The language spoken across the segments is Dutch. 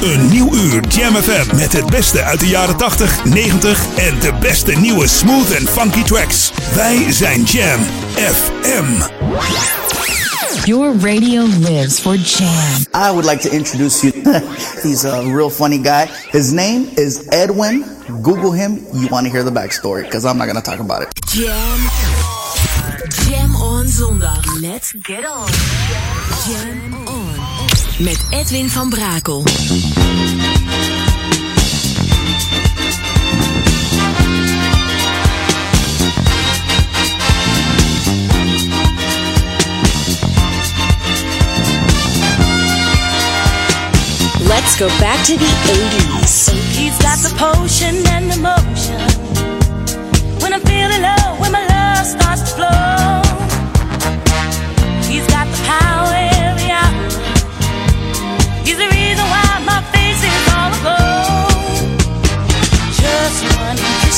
Een nieuw uur Jam FM met het beste uit de jaren 80, 90 en de beste nieuwe smooth en funky tracks. Wij zijn Jam FM. Your radio lives for Jam. I would like to introduce you. He's a real funny guy. His name is Edwin. Google him. You want to hear the backstory because I'm not going to talk about it. Jam. Jam on zondag. Let's get on. Jam on. Met Edwin van Brakel. Let's go back to the 80s. He's got the potion and the motion. When I'm feeling low, when my love starts to flow.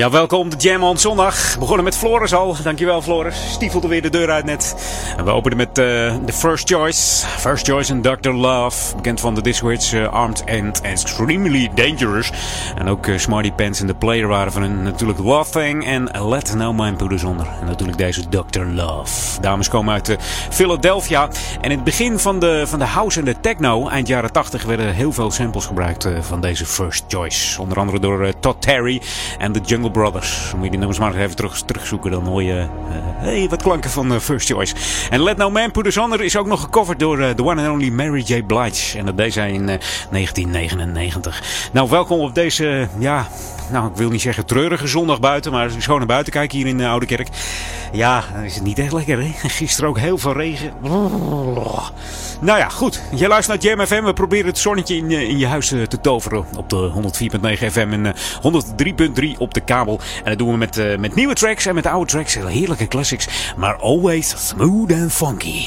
Ja, welkom de Jam on zondag. Begonnen met Floris al. Dankjewel Floris. Stiefelde weer de deur uit net. En we openen met uh, de First Choice. First Choice en Dr. Love. Bekend van de Disco Hits uh, Armed and Extremely Dangerous. En ook uh, Smarty Pants en The Player waren van hun natuurlijk Love Thing en Let No Mind Put Us. En natuurlijk deze Dr. Love. Dames komen uit Philadelphia. En in het begin van de, van de house en de techno, eind jaren 80, werden heel veel samples gebruikt van deze First Choice. Onder andere door Todd Terry en de Jungle Brothers. Moet je die nummers maar even terug, terugzoeken. Dan hoor je hey, wat klanken van uh, First Choice. En Let No Man Put Us Under is ook nog gecoverd door the one and only Mary J. Blige. En dat deed zij in 1999. Nou, welkom op deze, ja, nou ik wil niet zeggen treurige zondag buiten. Maar als ik zo naar buiten kijk hier in de Oude Kerk. Ja, dan is het niet echt lekker hè. Gisteren ook heel veel regen. Nou ja, goed. Je luistert naar Jam FM. We proberen het zonnetje in, in je huis te toveren. Op de 104.9 FM en 103.3 op de kabel. En dat doen we met, met nieuwe tracks en met oude tracks. Heerlijke classics. Maar always smooth and funky.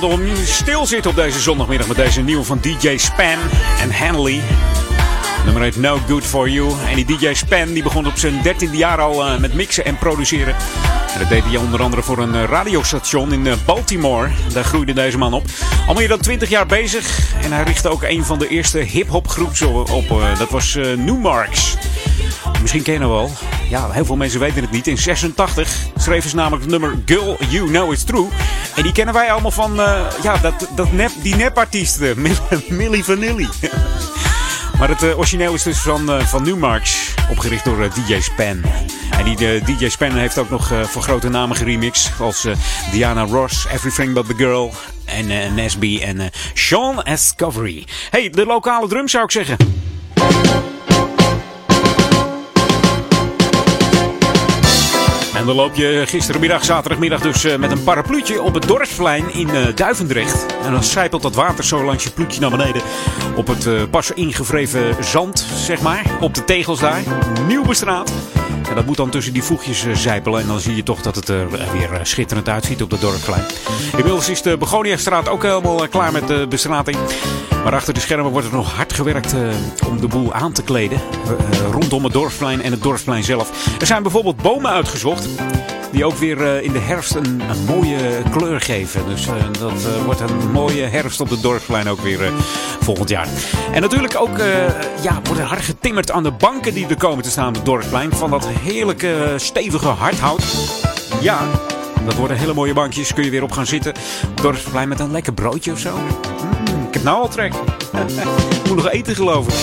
toch stil zitten op deze zondagmiddag met deze nieuwe van DJ Span en Hanley. Nummer heet No Good For You. En die DJ Span die begon op zijn dertiende jaar al uh, met mixen en produceren. En dat deed hij onder andere voor een uh, radiostation in uh, Baltimore. Daar groeide deze man op. Al meer dan 20 jaar bezig. En hij richtte ook een van de eerste hip-hop groeps op. dat was Newmarks. Misschien ken je hem wel. Ja, heel veel mensen weten het niet. In 86 schreven ze namelijk het nummer Girl You Know It's True. En die kennen wij allemaal van uh, ja, dat, dat nep, die nepartiesten. Millie Vanilli. Maar het uh, origineel is dus van, uh, van Newmarks, opgericht door DJ Span. En die DJ Span heeft ook nog voor grote namen geremixed, als Diana Ross, Everything But The Girl en Nesby en Sean Escovery. Hey, de lokale drum zou ik zeggen. En dan loop je gisterenmiddag, zaterdagmiddag dus uh, met een parapluutje op het dorpsplein in uh, Duivendrecht. En dan sijpelt dat water zo langs je ploetje naar beneden. Op het uh, pas ingevreven zand, zeg maar. Op de tegels daar. Nieuwbestraat. En dat moet dan tussen die voegjes zijpelen. En dan zie je toch dat het er weer schitterend uitziet op het dorpsplein. Inmiddels is de Begoniastraat ook helemaal klaar met de bestrating. Maar achter de schermen wordt er nog hard gewerkt om de boel aan te kleden. rondom het dorpsplein en het dorpsplein zelf. Er zijn bijvoorbeeld bomen uitgezocht. Die ook weer uh, in de herfst een, mooie kleur geven. Dus uh, dat uh, wordt een mooie herfst op de dorpsplein ook weer volgend jaar. En natuurlijk ook ja, wordt er hard getimmerd aan de banken die er komen te staan op het dorpsplein. Van dat heerlijke stevige hardhout. Ja, dat worden hele mooie bankjes. Kun je weer op gaan zitten. Op dorpsplein met een lekker broodje of zo. Mm, ik heb nou al trek. ik moet nog eten geloof ik.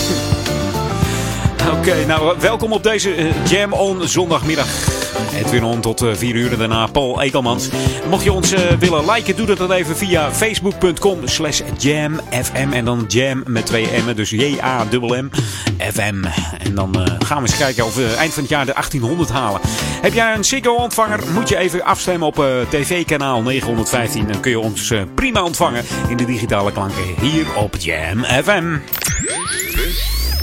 Oké, nou welkom op deze Jam on zondagmiddag. Edwin On tot 4 uur en daarna Paul Ekelmans. Mocht je ons uh, willen liken, doe dat dan even via facebook.com slash jamfm. En dan jam met twee M'en, dus J-A-M-M FM. En dan uh, gaan we eens kijken of we eind van het jaar de 1800 halen. Heb jij een Ziggo-ontvanger, moet je even afstemmen op tv-kanaal 915. Dan kun je ons prima ontvangen in de digitale klanken hier op Jam FM.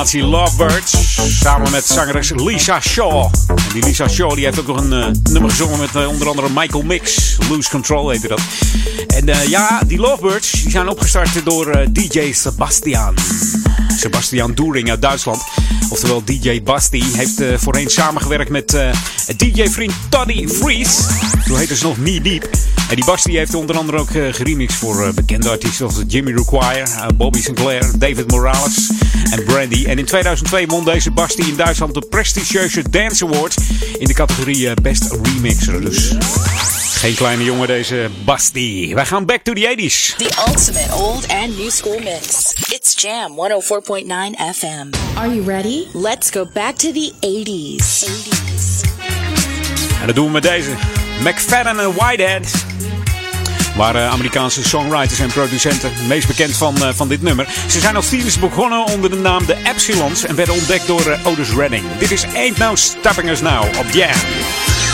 Formatie Lovebirds. Samen met zangeres Lisa Shaw. En die Lisa Shaw die heeft ook nog een uh, nummer gezongen met uh, onder andere Michael Mix. Loose Control heette dat. En uh, ja, die Lovebirds die zijn opgestart door DJ Sebastian. Sebastian Doering uit Duitsland. Oftewel DJ Basti. Heeft voorheen samengewerkt met DJ-vriend Toddy Freeze. Toen heette ze nog Knee Deep. En die Basti heeft onder andere ook geremixed voor bekende artiesten zoals Jimmy Require, Bobby Sinclair, David Morales en Brandy. En in 2002 won deze Basti in Duitsland de prestigieuze Dance Award in de categorie Best Remixer. Dus geen kleine jongen deze Basti. Wij gaan back to the 80s. The ultimate old and new school mix. It's Jam 104.9 FM. Are you ready? Let's go back to the 80s. 80s. En dat doen we met deze. McFadden en Whitehead waren Amerikaanse songwriters en producenten. Meest bekend van, uh, van dit nummer. Ze zijn als tieners begonnen onder de naam de Epsilons en werden ontdekt door uh, Otis Redding. Dit is Ain't No Stopping Us Now op Jam.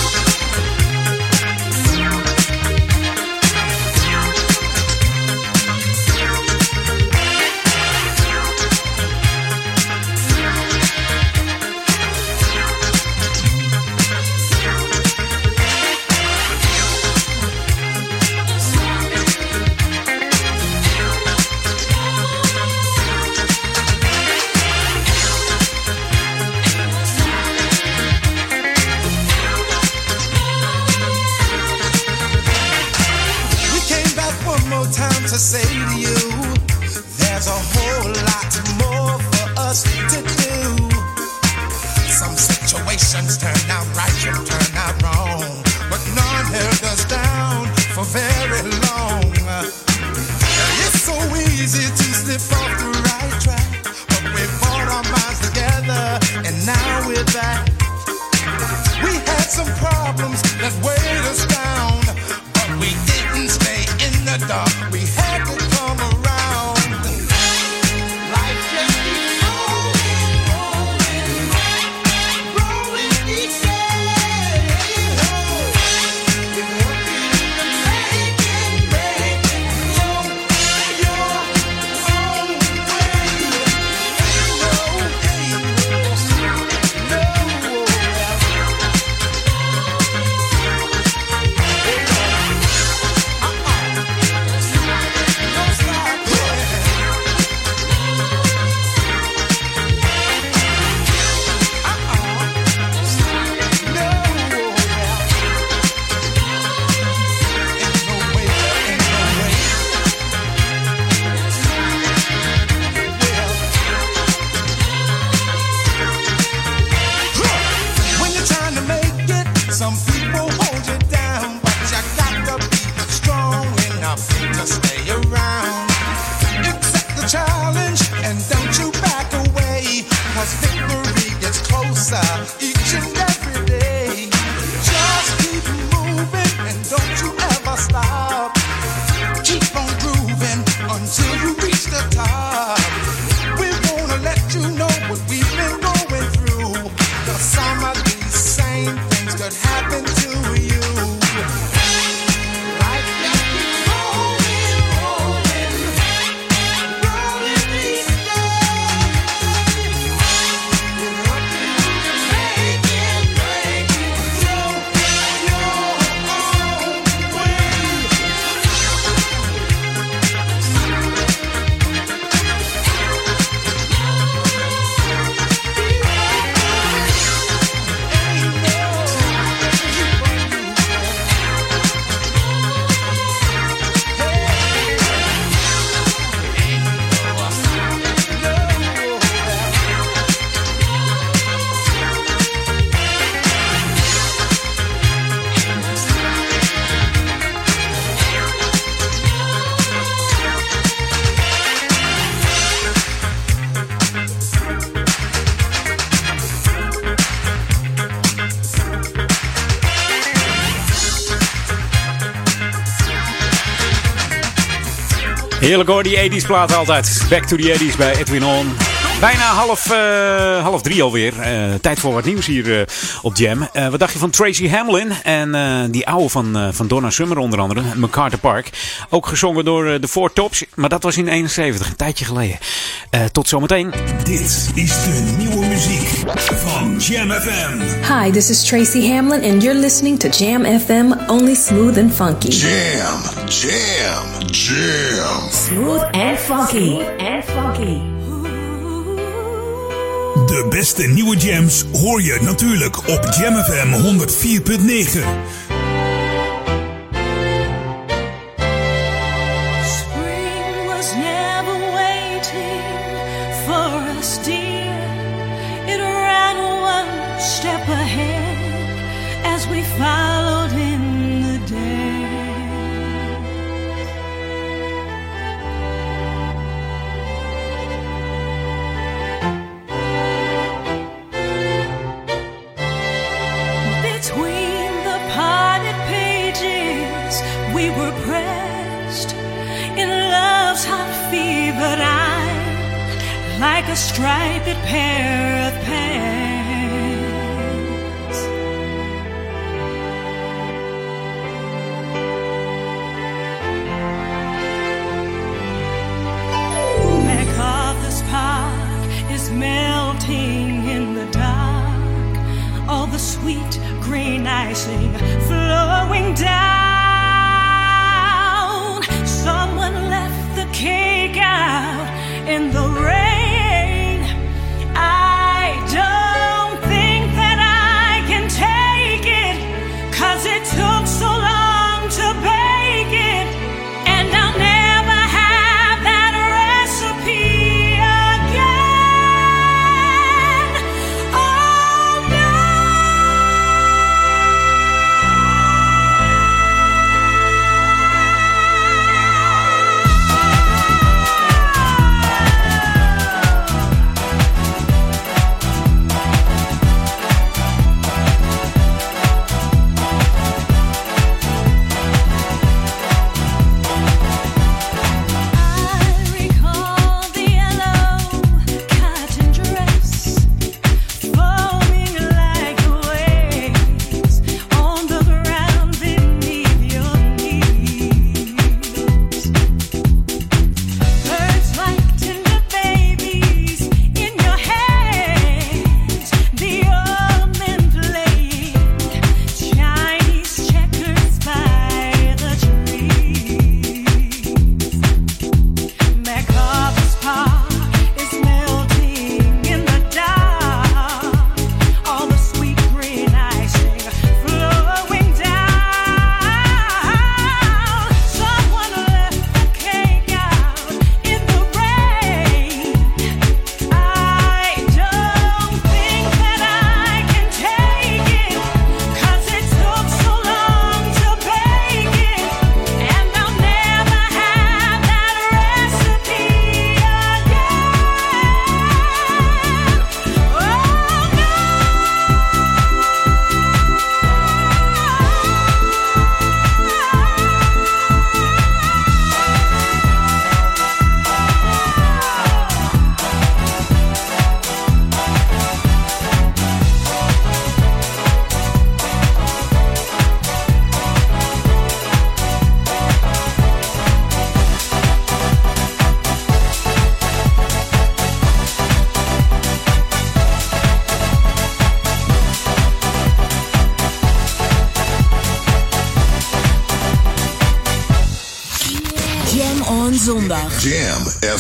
Heerlijk hoor, die 80s plaat altijd. Back to the 80s bij Edwin On. Bijna half, uh, half drie alweer. Uh, tijd voor wat nieuws hier uh, op Jam. wat dacht je van Tracy Hamlin? En die oude van, van Donna Summer onder andere. MacArthur Park. Ook gezongen door de Four Tops. Maar dat was in 71, een tijdje geleden. tot zometeen. Dit is de nieuwe muziek van Jam FM. Hi, this is Tracy Hamlin and you're listening to Jam FM. Only smooth and funky. Jam, jam, jam. Smooth and funky. And funky. De beste nieuwe jams hoor je natuurlijk op Jam FM 104.9.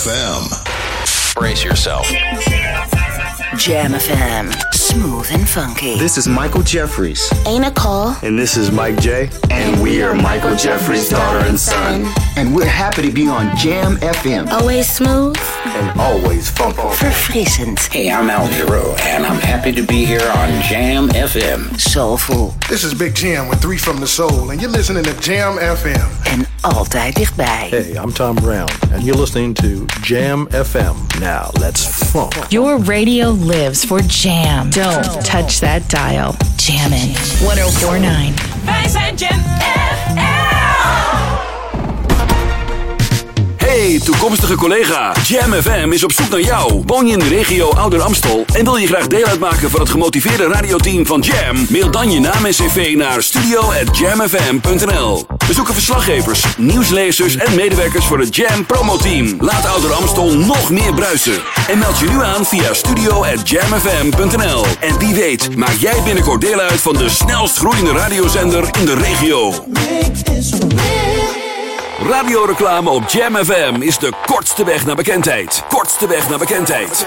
FM. Brace yourself. Jam FM. Smooth and funky. This is Michael Jeffries. Ain't A Nicole. And this is Mike J. And we are Michael Jeffries' daughter and son. And we're happy to be on Jam FM. Always smooth. And always funky. Verfrissend. Hey, I'm Al Giro, and I'm happy to be here on Jam FM. Soulful. This is Big Jam with Three from the Soul, and you're listening to Jam FM. Altijd dichtbij. Hey, I'm Tom Brown, and you're listening to Jam FM. Now, let's funk. Your radio lives for Jam. Don't touch that dial. Jammin' 1049. Wij zijn Jam FM. Hey, toekomstige collega. Jam FM is op zoek naar jou. Woon je in de regio Ouder Amstel en wil je graag deel uitmaken van het gemotiveerde radioteam van Jam? Mail dan je naam en cv naar studio@jamfm.nl. We zoeken verslaggevers, nieuwslezers en medewerkers voor het Jam promoteam. Laat Ouder Amstel nog meer bruisen. En meld je nu aan via studio@jamfm.nl. En wie weet, maak jij binnenkort deel uit van de snelst groeiende radiozender in de regio. Radioreclame op Jam FM is de kortste weg naar bekendheid. Kortste weg naar bekendheid.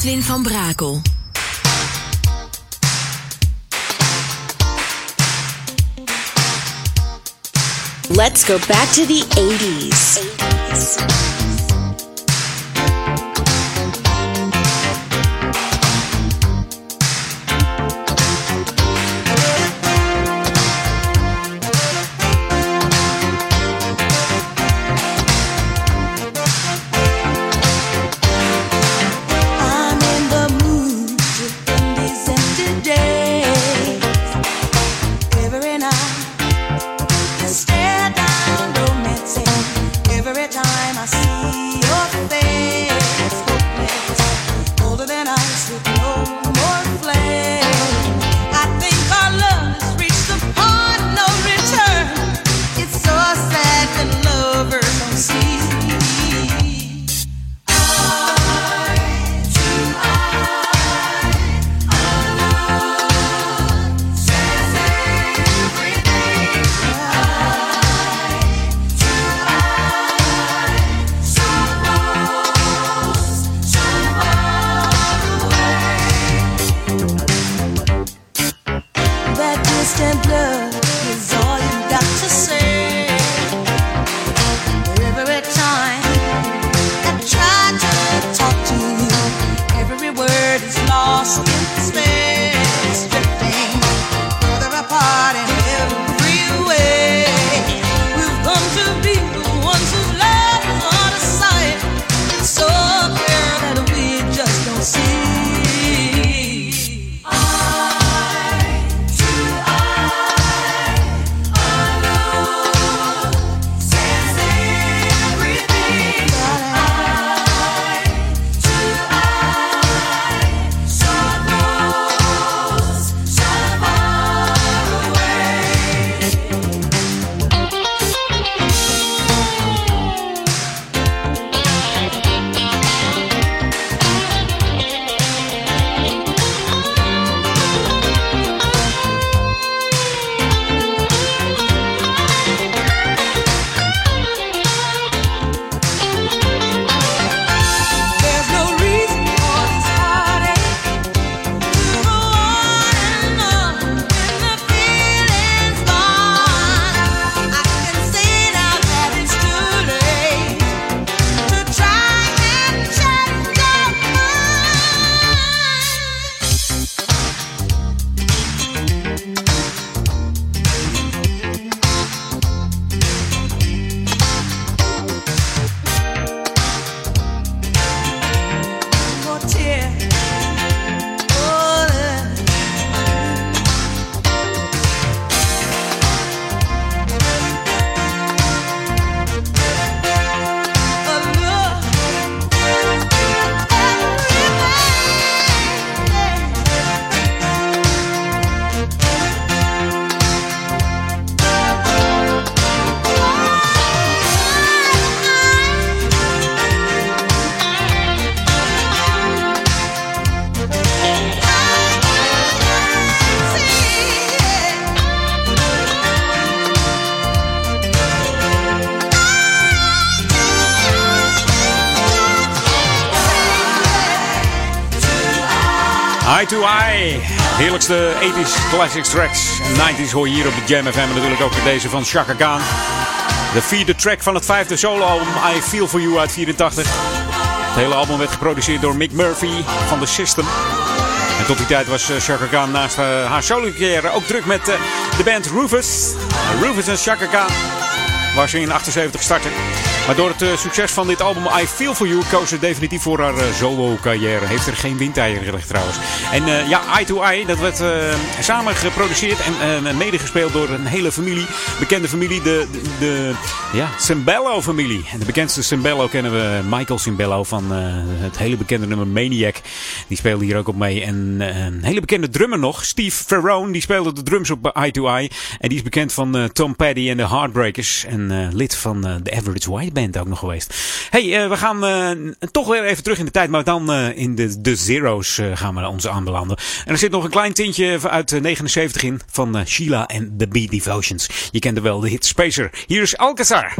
Edwin van Brakel. Let's go back to the 80s. 80s. Heerlijkste 80s classics tracks. En 90s hoor je hier op de Jam FM. En natuurlijk ook deze van Chaka Khan. De vierde track van het vijfde soloalbum I Feel For You uit 84. Het hele album werd geproduceerd door Mick Murphy van The System. En tot die tijd was Chaka Khan naast haar solo carrière ook druk met de band Rufus. Rufus en Chaka Khan. Waar ze in 78 starten. Maar door het uh, succes van dit album I Feel For You koos ze definitief voor haar uh, solo carrière. Heeft er geen windeieren gelegd trouwens. En uh, ja, Eye to Eye, dat werd samen geproduceerd en medegespeeld door een hele familie. Bekende familie, de, de, de ja, Cimbello familie. En de bekendste Cimbello kennen we Michael Cimbello van het hele bekende nummer Maniac. Die speelde hier ook op mee. En een hele bekende drummer nog, Steve Ferrone, die speelde de drums op Eye to Eye. En die is bekend van Tom Petty en de Heartbreakers. En lid van de Average White ook nog geweest. hey, uh, we gaan uh, toch weer even terug in de tijd. Maar dan uh, in de, de Zero's gaan we ons aanbelanden. En er zit nog een klein tintje uit 79 in. Van Sheila en The Bee Devotions. Je kent er wel, de hit Spacer. Hier is Alcazar.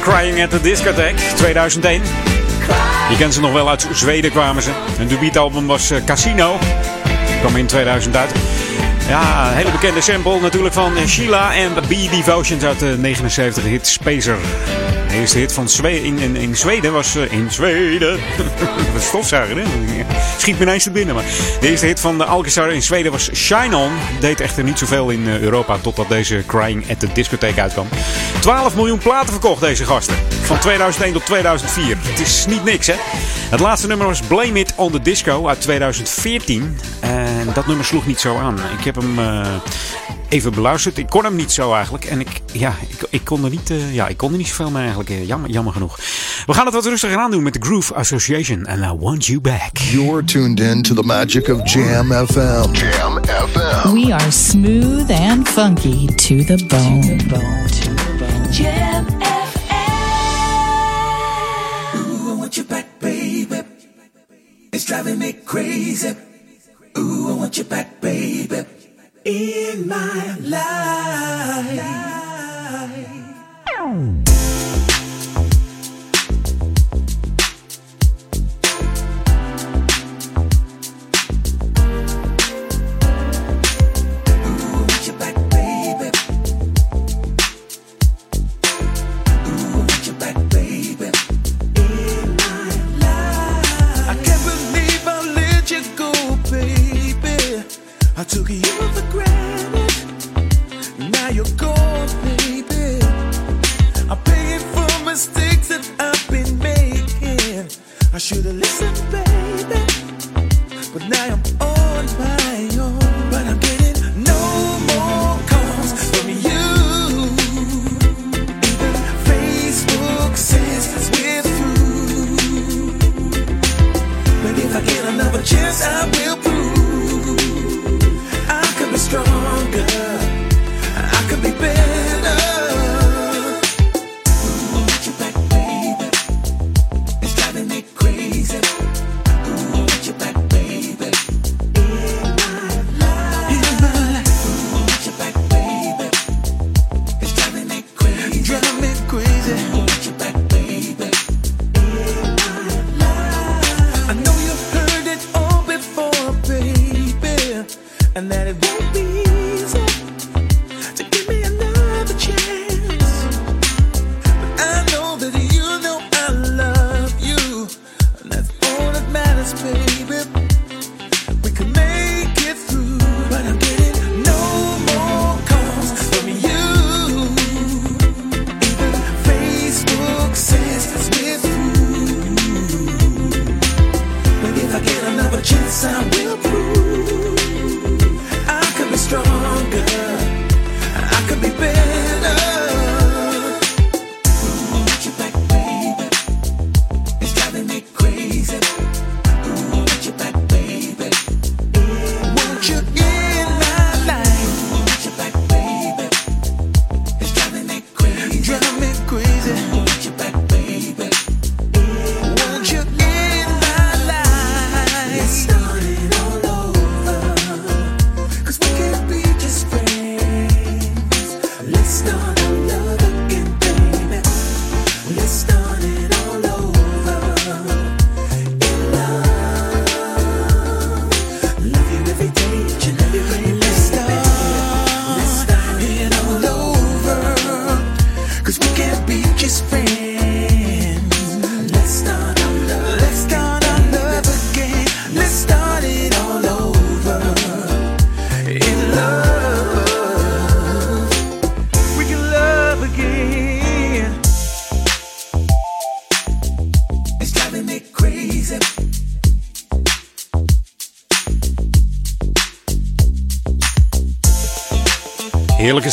Crying at the Discotheque, 2001. Je kent ze nog wel uit Zweden kwamen ze. Hun debuutalbum was uh, Casino. Kwam in 2000 uit. Ja, een hele bekende sample natuurlijk van Sheila en B Devotions uit de 79 hit Spacer. De eerste hit van Zweden in, in, Zweden was uh, in Zweden. Wat stofzuiger, hè? Schiet me ineens te binnen. Maar de eerste hit van de Alcazar in Zweden was Shine On. Deed echter niet zoveel in uh, Europa totdat deze Crying at the Discotheque uitkwam. 12 miljoen platen verkocht deze gasten. Van 2001 tot 2004. Het is niet niks, hè? Het laatste nummer was Blame It on the Disco uit 2014. En dat nummer sloeg niet zo aan. Ik heb hem... Uh, even beluisterd. Ik kon hem niet zo eigenlijk. En ik, ja, ik, ik, kon, er niet, uh, ja, ik kon er niet zoveel mee eigenlijk. Uh, jammer, jammer genoeg. We gaan het wat rustiger aan doen met de Groove Association. And I want you back. You're tuned in to the magic of Jam FM. Jam FM. We are smooth and funky to the bone. To the bone. To the bone. Jam Ooh, I want you back, baby. It's driving me crazy.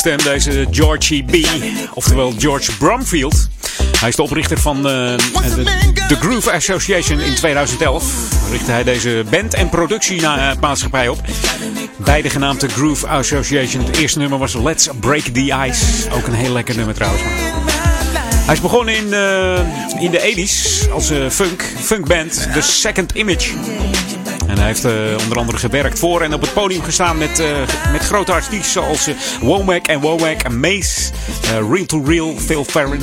Stem deze Georgie B. Oftewel George Brumfield. Hij is de oprichter van eh, de, de Groove Association in 2011. Richtte hij deze band- en productiemaatschappij op. Beide genaamd de Groove Association. Het eerste nummer was Let's Break the Ice. Ook een heel lekker nummer trouwens. Hij is begonnen in, eh, in de 80s als eh, funk, funkband The Second Image. En hij heeft uh, onder andere gewerkt voor en op het podium gestaan met, uh, met grote artiesten zoals uh, Womack en Womack, Mace, Real to Real, Phil Ferrin,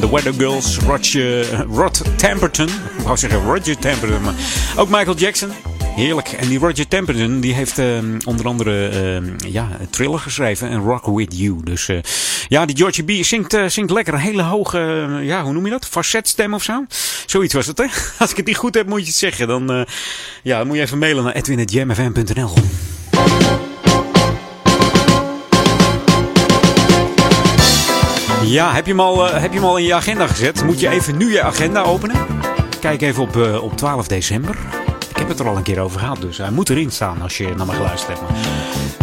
The Weather Girls, Roger, Rod Temperton. Ik wou zeggen Roger Temperton, maar ook Michael Jackson. Heerlijk. En die Roger Temperton die heeft onder andere ja, Thriller geschreven en Rock With You. Dus ja, die Georgie B zingt, zingt lekker. Een hele hoge, ja, hoe noem je dat? Facetstem of zo? Zoiets was het, hè? Als ik het niet goed heb, moet je het zeggen. Dan, ja, dan moet je even mailen naar edwin.jamfm.nl. Ja, heb je, hem al, heb je hem al in je agenda gezet? Moet je even nu je agenda openen? Kijk even op, uh, op 12 december. Ik heb het er al een keer over gehad, dus hij moet erin staan als je naar me geluisterd hebt.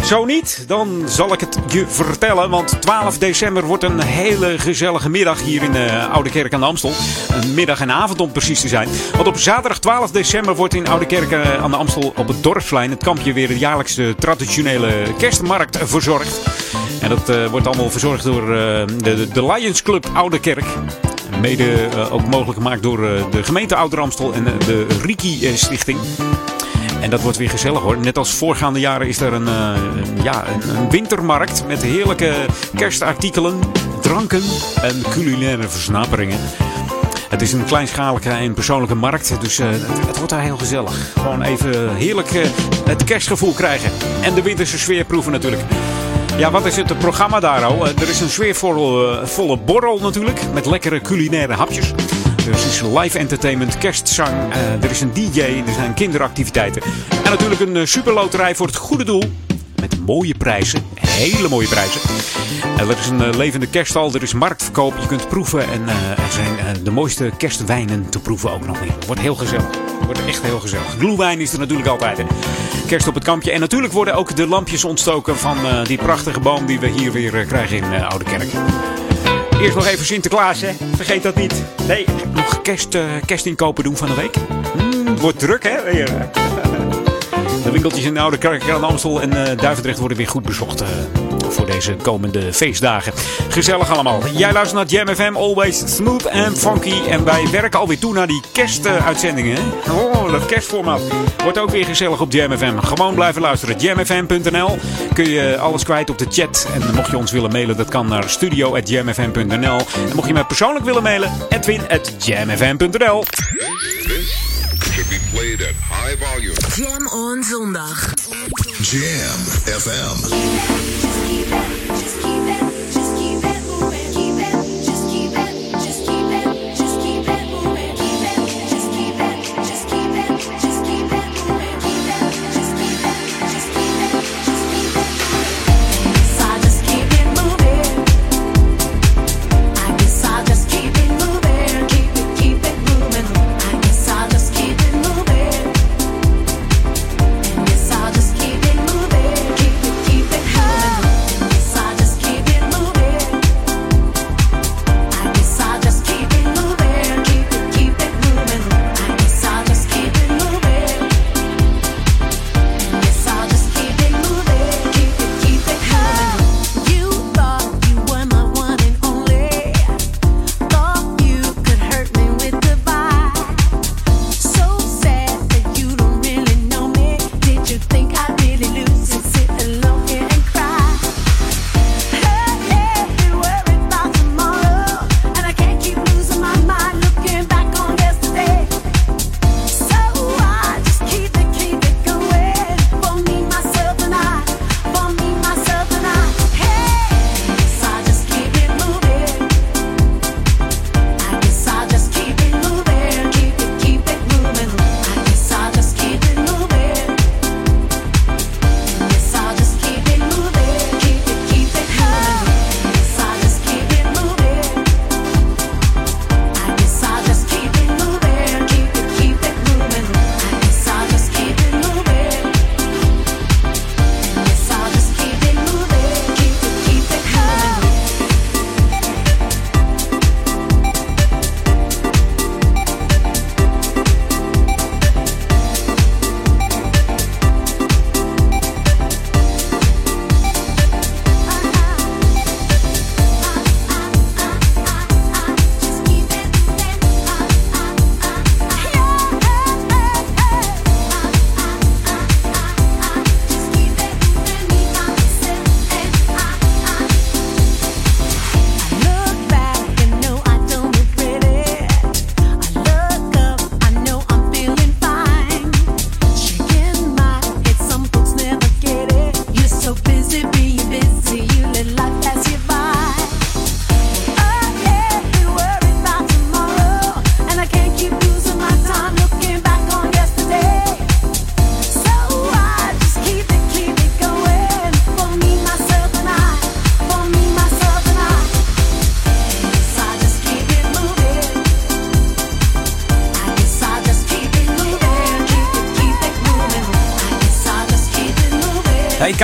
Zo niet, dan zal ik het je vertellen. Want 12 december wordt een hele gezellige middag hier in de Oude Kerk aan de Amstel. Een middag en avond om precies te zijn. Want op zaterdag 12 december wordt in Oude Kerk aan de Amstel op het Dorpsplein het kampje weer de jaarlijkse traditionele kerstmarkt verzorgd. En dat uh, wordt allemaal verzorgd door de, de Lions Club Oude Kerk. Mede ook mogelijk gemaakt door de gemeente Ouder Amstel en de Riki Stichting. En dat wordt weer gezellig hoor. Net als voorgaande jaren is er een, ja, een, wintermarkt met heerlijke kerstartikelen, dranken en culinaire versnaperingen. Het is een kleinschalige en persoonlijke markt, dus uh, het, wordt daar heel gezellig. Gewoon even heerlijk uh, het kerstgevoel krijgen. En de winterse sfeer proeven natuurlijk. Ja, wat is het programma daar al? Er is een sfeervolle volle borrel natuurlijk, met lekkere culinaire hapjes. Er is live entertainment, kerstzang, uh, er is een DJ, er zijn kinderactiviteiten. En natuurlijk een superloterij voor het goede doel. Met mooie prijzen, hele mooie prijzen. Er is een levende kerststal, er is marktverkoop, je kunt proeven. En er zijn de mooiste kerstwijnen te proeven ook nog weer. Wordt heel gezellig. Wordt echt heel gezellig. Glühwein is er natuurlijk altijd. Kerst op het kampje. En natuurlijk worden ook de lampjes ontstoken van die prachtige boom die we hier weer krijgen in Oude Kerk. Eerst nog even Sinterklaas, hè. Vergeet dat niet. Nee, nog kerst, kerstinkopen doen van de week. Mm, wordt druk, hè. Weer. De winkeltjes in de Oude Kerk aan Amstel en Duivendrecht worden weer goed bezocht voor deze komende feestdagen. Gezellig allemaal. Jij luistert naar Jam FM, always smooth and funky. En wij werken alweer toe naar die kerstuitzendingen. Oh, dat kerstformaat. Wordt ook weer gezellig op Jam FM. Gewoon blijven luisteren. jamfm.nl kun je alles kwijt op de chat. En mocht je ons willen mailen, dat kan naar studio.jamfm.nl. En mocht je mij persoonlijk willen mailen, edwin.jamfm.nl. played at high volume. Jam on zondag. Jam FM.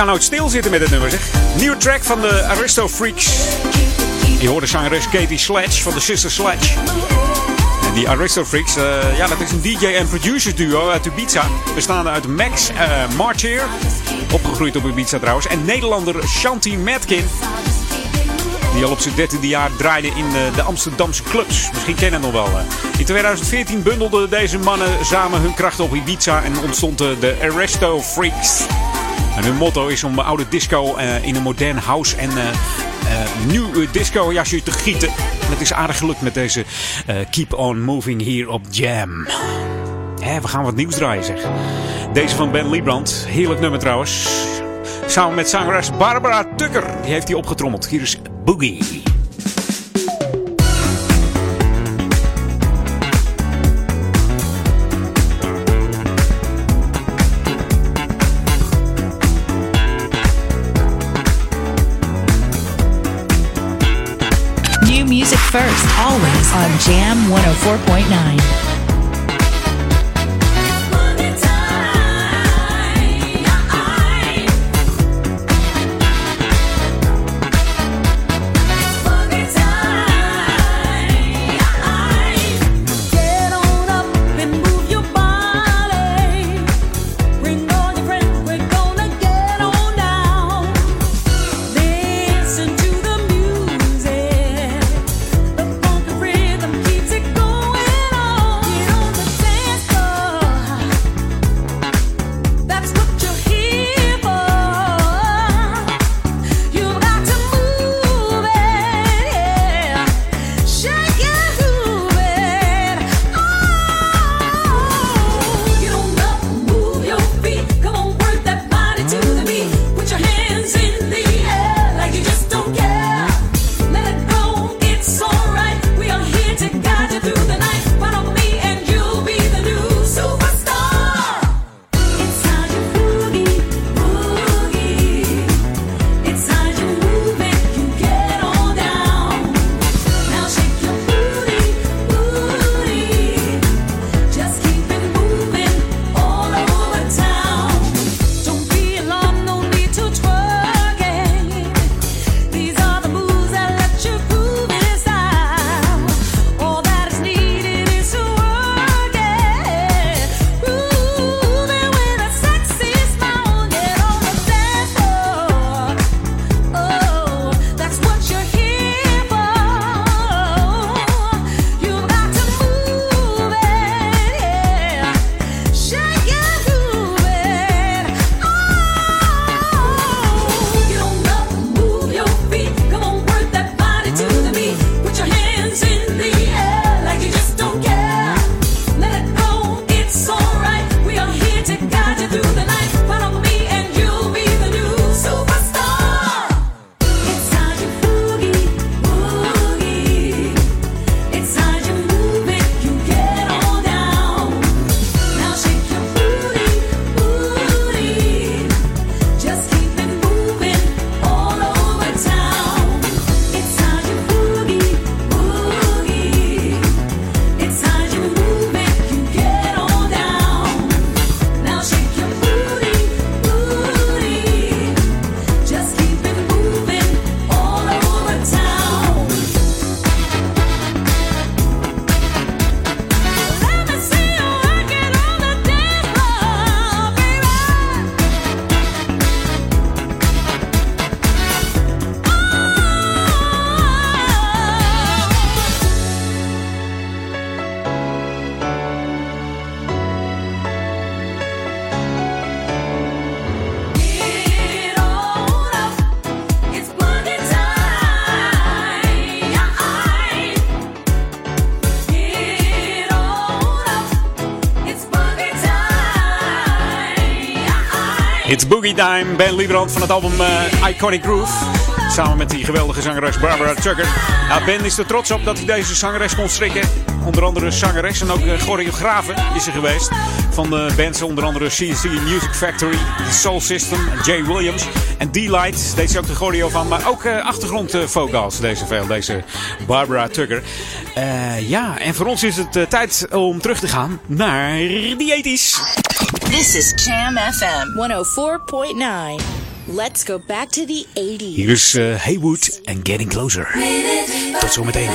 Kan nooit stilzitten met het nummer, zeg. Nieuwe track van de Aristo Freaks. Je hoorde zangeres Katie Sledge van de Sister Sledge. En die Aristo Freaks, uh, ja, dat is een DJ en producer duo uit Ibiza. Bestaande uit Max uh, opgegroeid op Ibiza trouwens. En Nederlander Shanti Matkin. Die al op zijn dertiende jaar draaide in de Amsterdamse clubs. Misschien kennen het nog wel. In 2014 bundelden deze mannen samen hun krachten op Ibiza en ontstond de Arresto Freaks. En hun motto is om oude disco uh, in een modern house en uh, uh, nieuw disco jasje te gieten. En het is aardig gelukt met deze Keep On Moving hier op Jam. Hè, we gaan wat nieuws draaien zeg. Deze van Ben Liebrand. Heerlijk nummer trouwens. Samen met zangeres Barbara Tucker. Die heeft hij opgetrommeld. Hier is Boogie. First, always on Jam 104.9. Ben Liebrand van het album uh, Iconic Groove. Samen met die geweldige zangeres Barbara Tucker. Ja, ben is er trots op dat hij deze zangeres kon strikken. Onder andere zangeres en ook uh, choreografe is er geweest. Van de bands onder andere CC Music Factory, Soul System, Jay Williams en D-Light. Deed ze ook de choreo van. Maar ook uh, achtergrondvocals deze veel, deze Barbara Tucker. ja, en voor ons is het tijd om terug te gaan naar die This is Jam FM 104.9. Let's go back to the 80s. Hier is uh, Haywood en Getting Closer. Tot zometeen.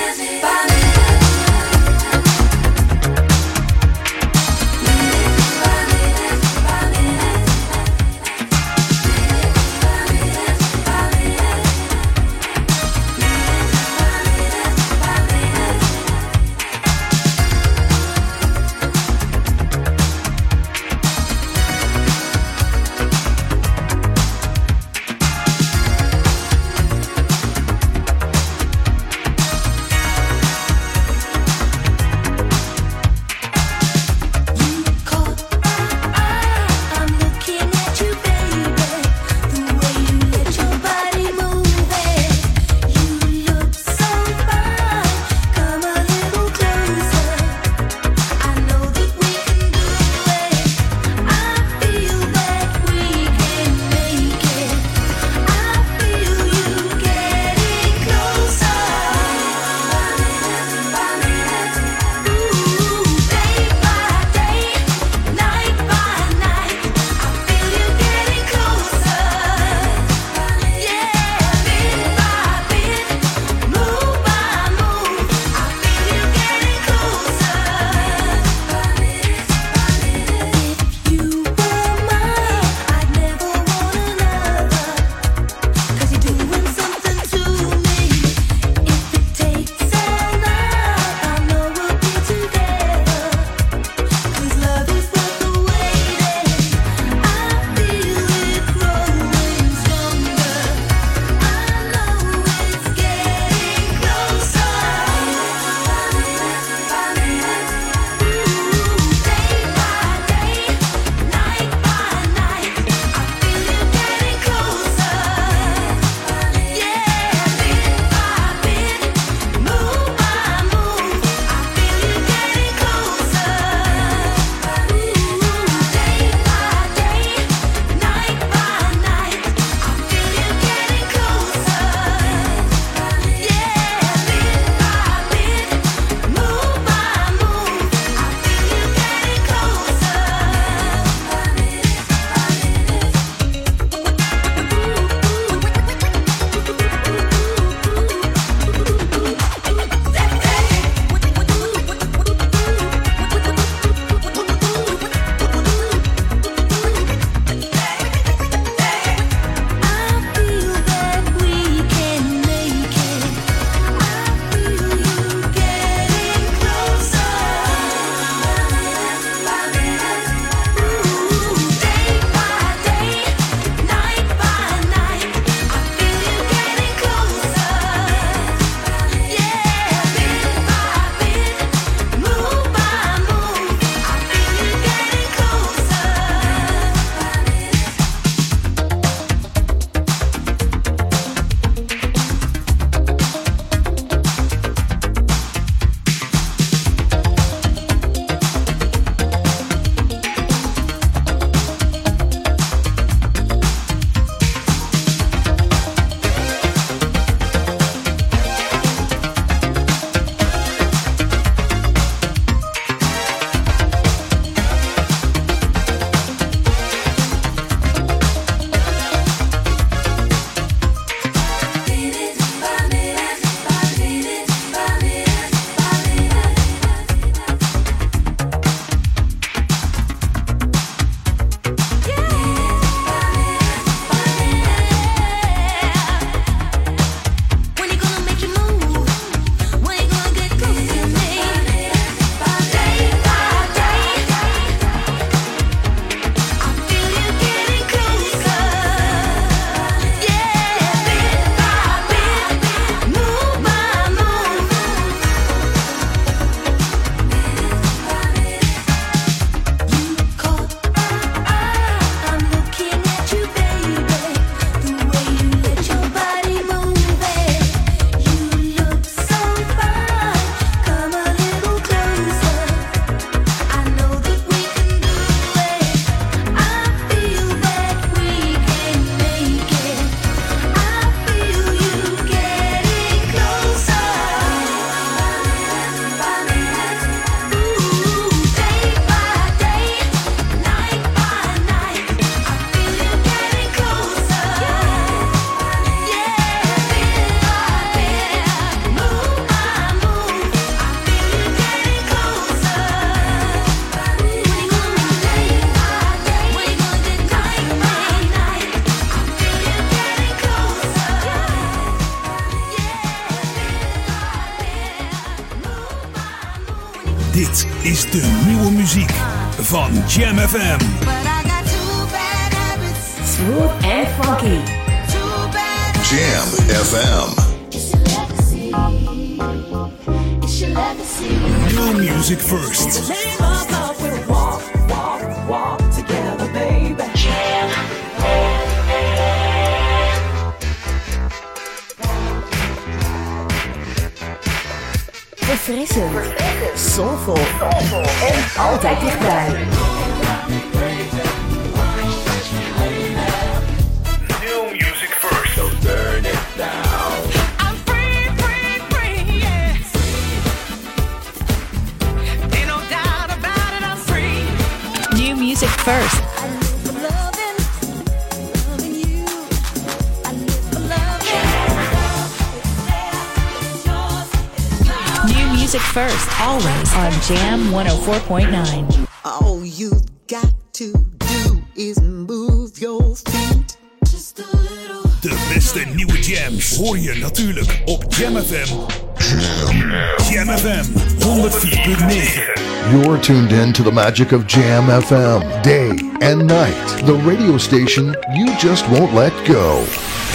Jam FM. Smooth and funky. Jam FM. New music first. Soulful. En altijd dichtbij. First, always on Jam 104.9. All you've got to do is move your feet. Just a little. De beste nieuwe jams hoor je natuurlijk op Jam FM. Jam FM 104.9. You're tuned in to the magic of Jam FM, day and night. The radio station you just won't let go.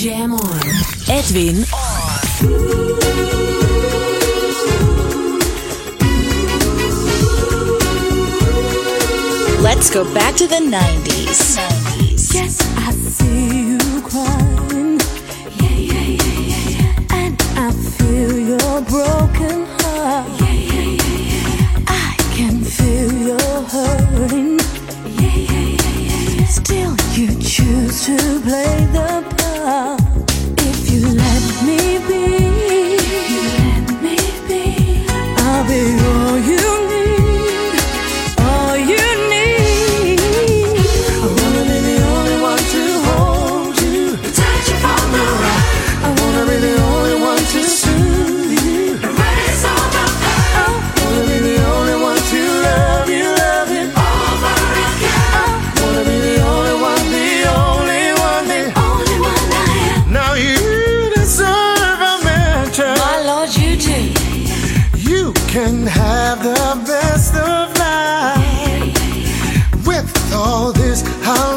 Jam on. Edwin Let's go back to the 90s. Yes, I see you crying. Yeah, yeah, yeah, yeah, yeah. And I feel your broken all this, I'll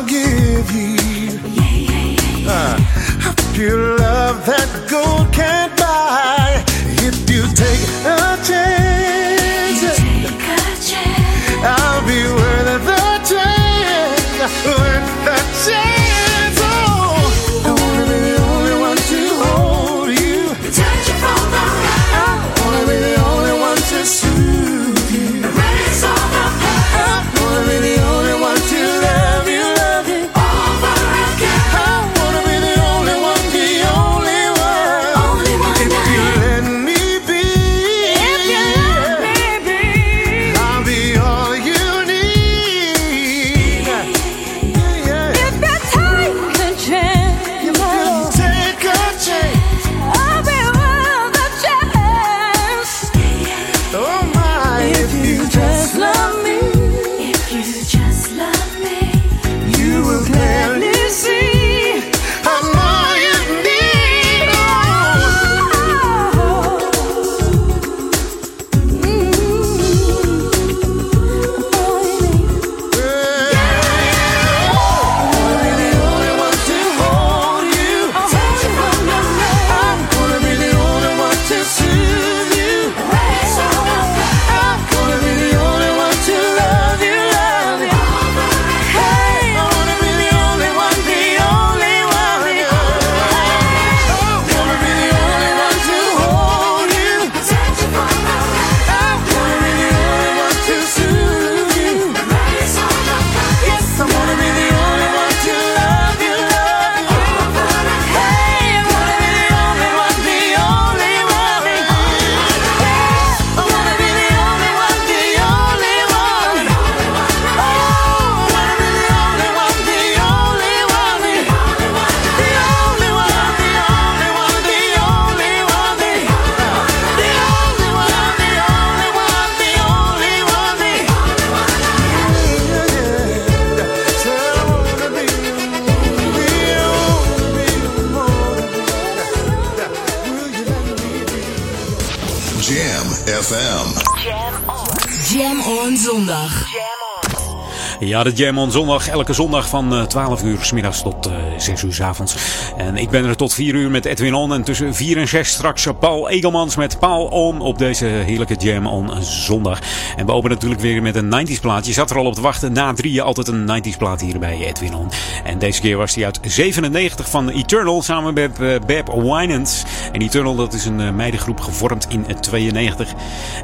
De Jam on zondag. Elke zondag van uh, 12 uur s middags tot uh, 6 uur s avonds. En ik ben er tot 4 uur met Edwin On. En tussen 4 en 6 straks Paul Egelmans met Paul On op deze heerlijke Jam on zondag. En we openen natuurlijk weer met een 90s plaat. Je zat er al op te wachten. Na drieën altijd een 90s plaat hier bij Edwin On. En deze keer was hij uit 97 van Eternal samen met uh, Beb Winans. En Eternal dat is een uh, meidengroep gevormd in 92.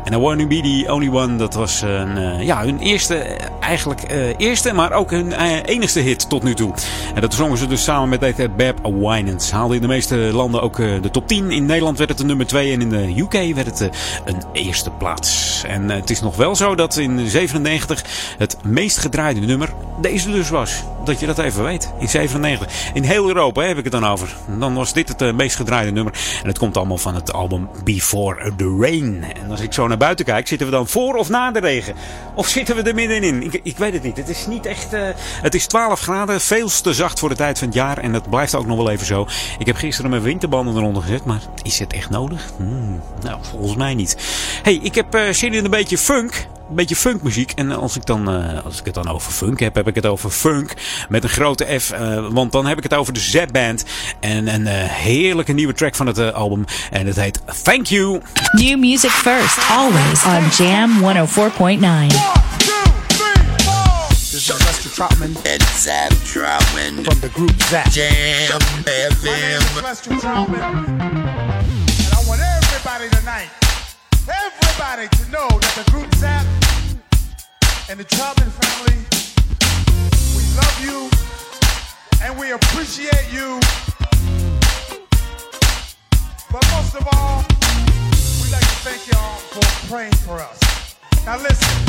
En I Wanna Be The Only One dat was een, uh, ja, hun eerste eigenlijk eerste, maar ook hun enigste hit tot nu toe. En dat zongen ze dus samen met deze Beb Winans. Haalde in de meeste landen ook de top 10. In Nederland werd het de nummer 2 en in de UK werd het een eerste plaats. En het is nog wel zo dat in 97 het meest gedraaide nummer deze dus was. Dat je dat even weet. In 97. In heel Europa heb ik het dan over. Dan was dit het uh, meest gedraaide nummer. En het komt allemaal van het album Before the Rain. En als ik zo naar buiten kijk, zitten we dan voor of na de regen? Of zitten we er middenin? Ik, ik weet het niet. Het is niet echt... Uh, het is 12 graden. Veel te zacht voor de tijd van het jaar. En dat blijft ook nog wel even zo. Ik heb gisteren mijn winterbanden eronder gezet. Maar is het echt nodig? Hmm, nou, volgens mij niet. hey, ik heb uh, zin in een beetje funk een beetje funkmuziek. En als ik, dan, uh, als ik het dan over funk heb, heb ik het over funk met een grote F. Uh, want dan heb ik het over de Z-Band. En een uh, heerlijke nieuwe track van het album. En het heet Thank You. New music first, always on Jam 104.9. This is Lester Troutman and Zap Troutman from the group Zap Jam FM. Lester Troutman, and I want everybody tonight everybody to know that the group Zap and the Troutman family, we love you and we appreciate you. But most of all, we'd like to thank y'all for praying for us. Now listen,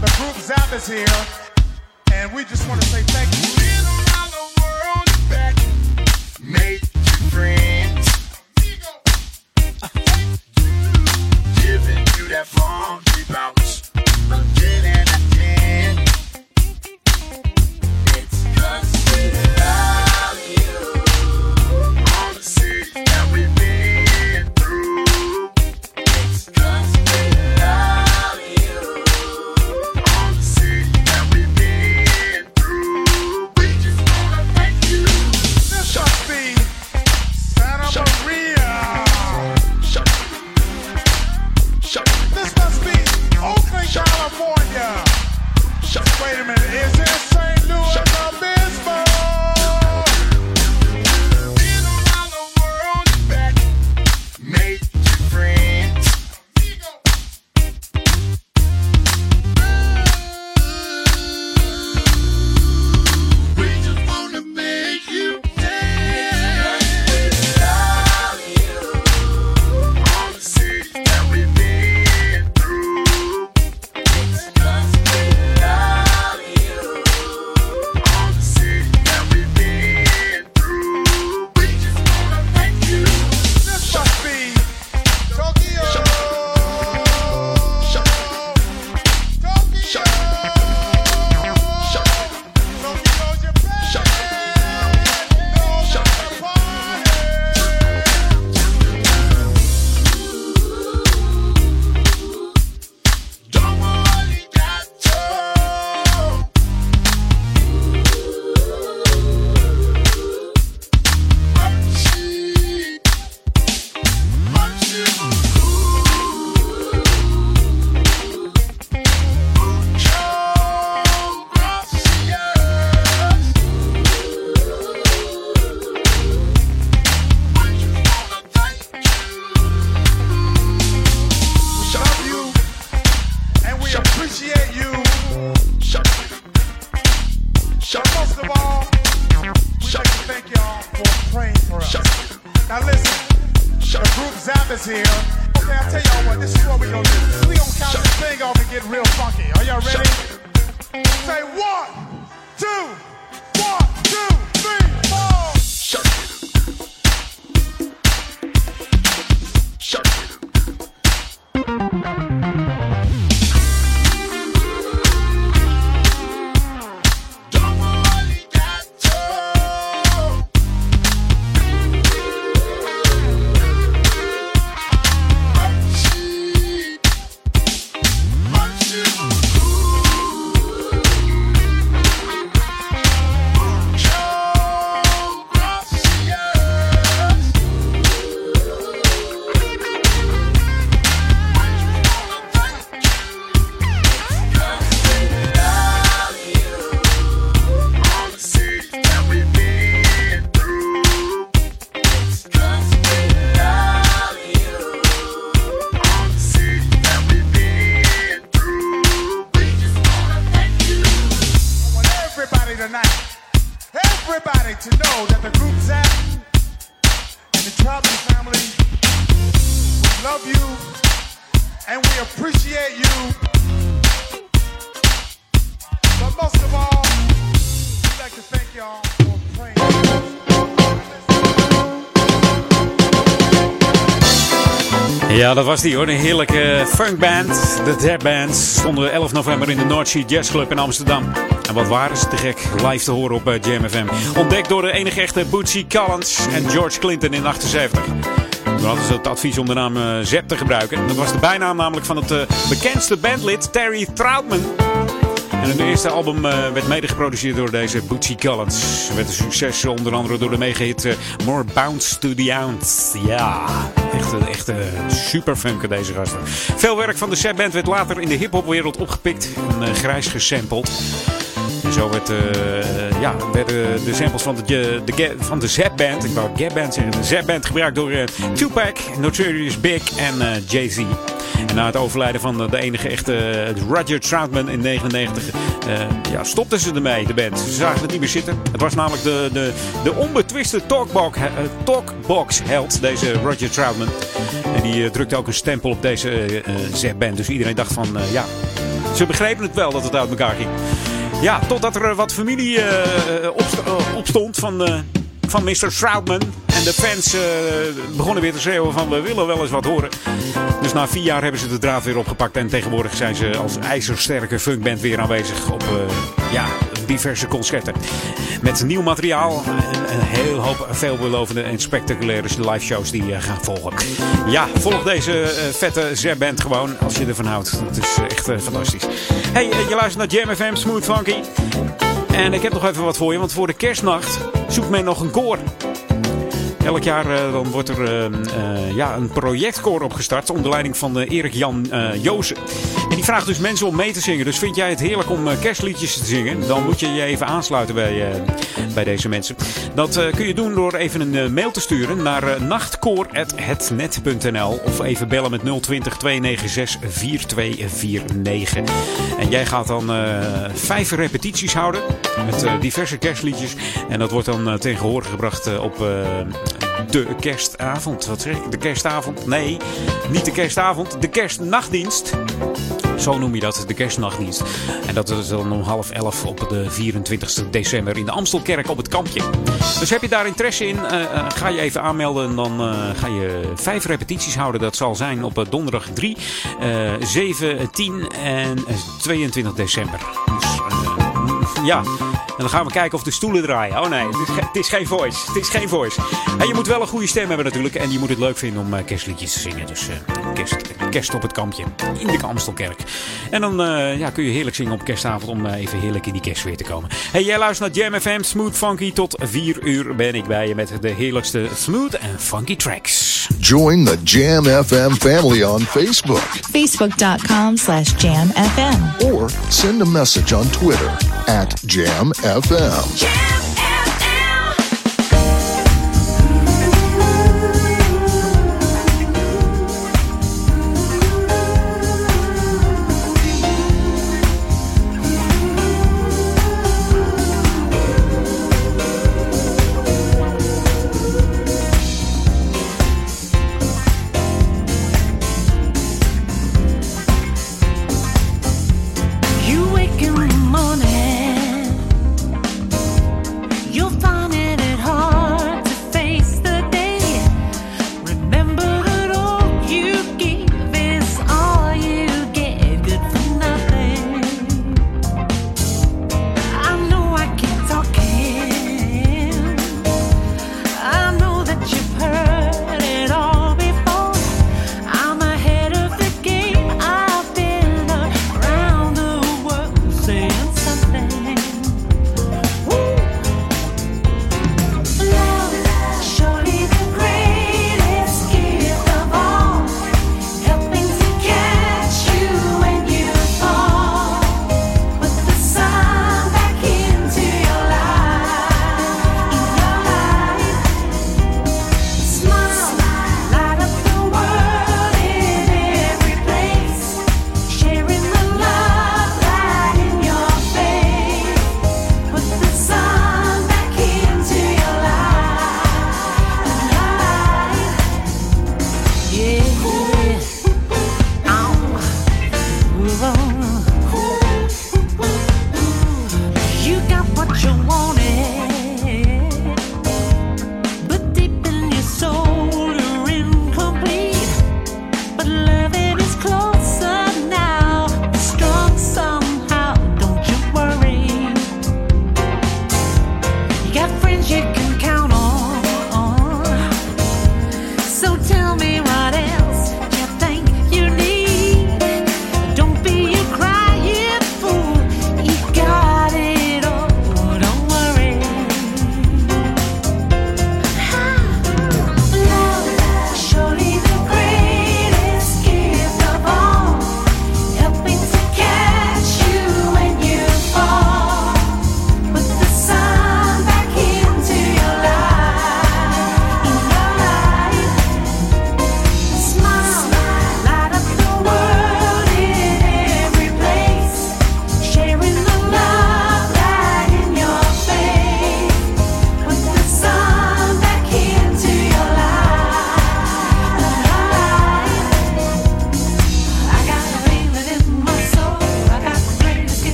the group Zap is here, and we just want to say thank you. Been around the world back, you friends. giving you that funky bounce. Again and Ja, dat was die hoor. Een heerlijke funkband. De Dead Band stonden 11 november in de North Sea Jazz Club in Amsterdam. En wat waren ze te gek live te horen op eh, Jam FM. Ontdekt door de enige echte Bootsy Collins en George Clinton in 78. Toen hadden ze het advies om de naam eh, Zep te gebruiken. Dat was de bijnaam namelijk van het eh, bekendste bandlid Terry Troutman. En hun eerste album werd mede geproduceerd door deze Bootsy Collins. Werd een succes onder andere door de megahit eh, More Bounce to the Ounce. Ja, echt, echt een super deze gasten. Veel werk van de Zep Band werd later in de hip-hopwereld opgepikt en eh, grijs gesampled. Zo werd, eh, ja, werden de samples van de, de, van de Zap-band, ik wou Gap-band zeggen, de Zap-band gebruikt door eh, Tupac, Notorious Big en eh, Jay-Z. Na het overlijden van de, enige echte eh, Roger Troutman in 99 eh, ja, stopten ze ermee, de band. Ze zagen het niet meer zitten. Het was namelijk de, de, de onbetwiste talkbox, eh, talkbox held, deze Roger Troutman. En die eh, drukte ook een stempel op deze eh, eh, Zap-band. Dus iedereen dacht van, eh, ja, ze begrepen het wel dat het uit elkaar ging. Ja, totdat er eh, wat familie eh, eh, opstond van, van Mr. Stroudman. En de fans begonnen weer te schreeuwen van we willen wel eens wat horen. Dus na vier jaar hebben ze de draad weer opgepakt. En tegenwoordig zijn ze als ijzersterke funkband weer aanwezig op ja, diverse concerten. Met nieuw materiaal en een heel hoop veelbelovende en spectaculaire live shows die eh, gaan volgen. Ja, volg deze eh, vette Z-band gewoon als je ervan houdt. Het is eh, echt fantastisch. Hey, je luistert naar Jam FM Smooth Funky. En ik heb nog even wat voor je, want voor de kerstnacht zoekt men nog een koor. Elk jaar eh, dan wordt er eh, eh, ja, een projectkoor opgestart onder leiding van Erik Jan eh Joosen. En die vraagt dus mensen om mee te zingen. Dus vind jij het heerlijk om kerstliedjes te zingen? Dan moet je je even aansluiten bij, bij deze mensen. Dat kun je doen door even een mail te sturen naar nachtkoor.hetnet.nl of even bellen met 020 296 4249. En jij gaat dan vijf repetities houden met eh, diverse kerstliedjes. En dat wordt dan uh, gebracht uh, op de kerstavond. Wat zeg ik? De kerstavond? Nee, niet de kerstavond. De kerstnachtdienst. Zo noem je dat, de kerstnachtdienst. En dat is dan om half elf op de 24 december in de Amstelkerk op het kampje. Dus heb je daar interesse in, ga je even aanmelden. En dan ga je vijf repetities houden. Dat zal zijn op donderdag 3, 7, 10 en 22 december. Dus ja, en dan gaan we kijken of de stoelen draaien. Oh nee, het is, het is geen voice. Het is geen voice. En je moet wel een goede stem hebben natuurlijk. En je moet het leuk vinden om uh, kerstliedjes te zingen. Dus uh, kerst, kerst op het kampje in de Amstelkerk. En dan uh, ja, kun je heerlijk zingen op kerstavond om even heerlijk in die kerst weer te komen. Hey, jij luistert naar Jam FM Smooth Funky. Tot 4 uur ben ik bij je met de heerlijkste smooth en funky tracks. Join the Jam FM family on Facebook. Facebook.com slash jamfm. Or send a message on Twitter at JamFM. Jam You wake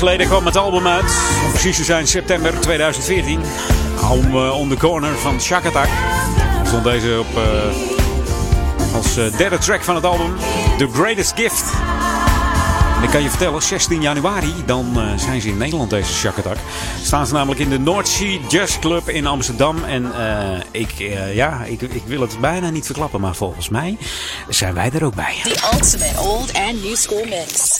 geleden kwam het album uit. Om precies te zijn september 2014. Om onder On The Corner van Shakatak. Stond deze op eh, als eh, derde track van het album. The Greatest Gift. En ik kan je vertellen, 16 januari, dan eh, zijn ze in Nederland, deze Shakatak. Staan ze namelijk in de Noordzee Jazz Club in Amsterdam. En ik, ja, ik, ik, wil het bijna niet verklappen, maar volgens mij zijn wij er ook bij. The ultimate old and new school mix.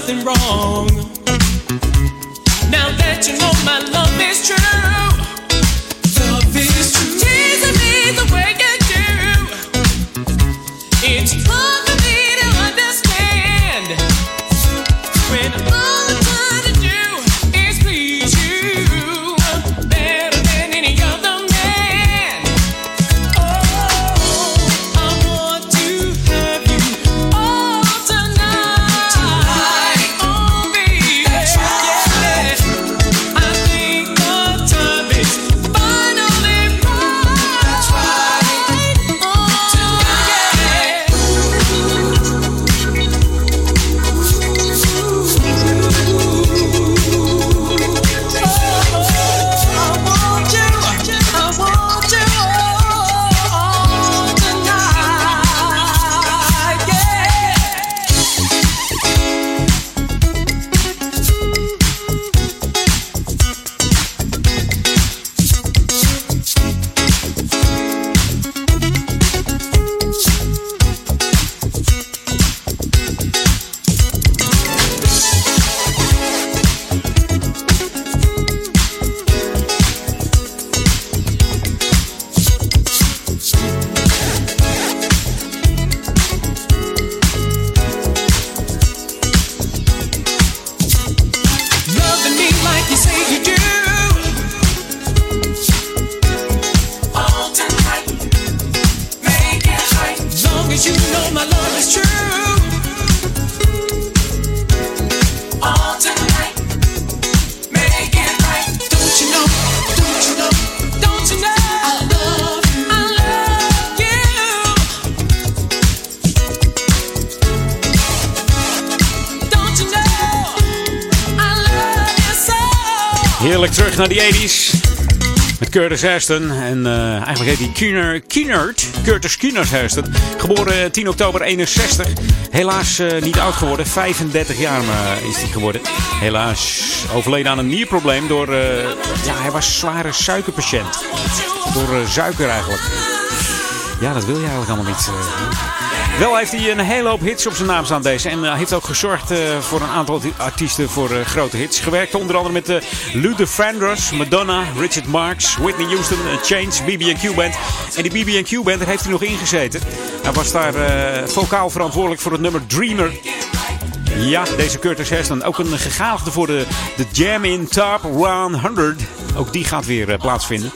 nothing wrong. Now that you know my love is true. naar de 80s. Met Curtis Heston. En eh, eigenlijk heet hij Keener, Keenert. Curtis Keenert Geboren eh, 10 oktober 61. Helaas eh, niet oud geworden. 35 jaar maar is hij geworden. Helaas overleden aan een nierprobleem. Door, ja, hij was zware suikerpatiënt. Door suiker eigenlijk. Ja, dat wil je eigenlijk allemaal niet eh. Wel heeft hij een hele hoop hits op zijn naam staan deze. En hij heeft ook gezorgd eh, voor een aantal artiesten voor eh, grote hits. Gewerkt onder andere met uh, Luther Vandross, Madonna, Richard Marx, Whitney Houston, Change, BB&Q Band. En die BB&Q Band, heeft hij nog ingezeten. Hij was daar vocaal verantwoordelijk voor het nummer Dreamer. Ja, deze Curtis Heston. Ook een gegadigde voor de, de Jam in Top 100. Ook die gaat weer plaatsvinden.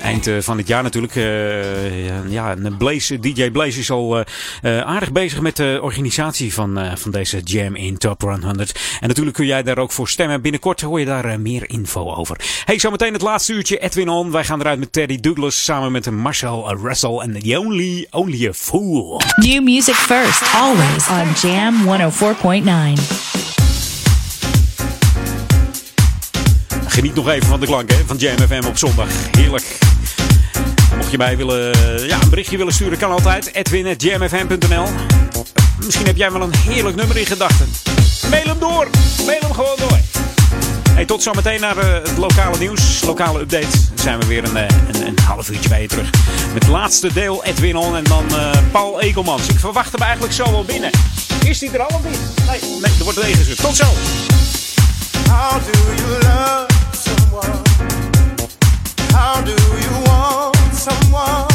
Eind uh, van dit jaar natuurlijk. Uh, ja, Blaze, DJ Blaze is al aardig bezig met de organisatie van, van deze Jam in Top 100. En natuurlijk kun jij daar ook voor stemmen. Binnenkort hoor je daar meer info over. Hey, zometeen het laatste uurtje. Edwin On. Wij gaan eruit met Teddy Douglas samen met Marcel Russell en The Only, Only a Fool. New music first, always on Jam 104.9. Geniet nog even van de klank hè, van Jam FM op zondag. Heerlijk. Mocht je mij willen, ja, een berichtje willen sturen, kan altijd. Edwin.jamfm.nl Misschien heb jij wel een heerlijk nummer in gedachten. Mail hem door. Mail hem gewoon door. Hey, tot zometeen naar uh, het lokale nieuws, lokale update. Dan zijn we weer een, uh, een, een, half uurtje bij je terug. Met het laatste deel Edwin On en dan uh, Paul Ekelmans. Ik verwacht hem eigenlijk zo wel binnen. Is hij er al of niet? Nee, nee er wordt regenzet. Tot zo. How do you love do you want someone?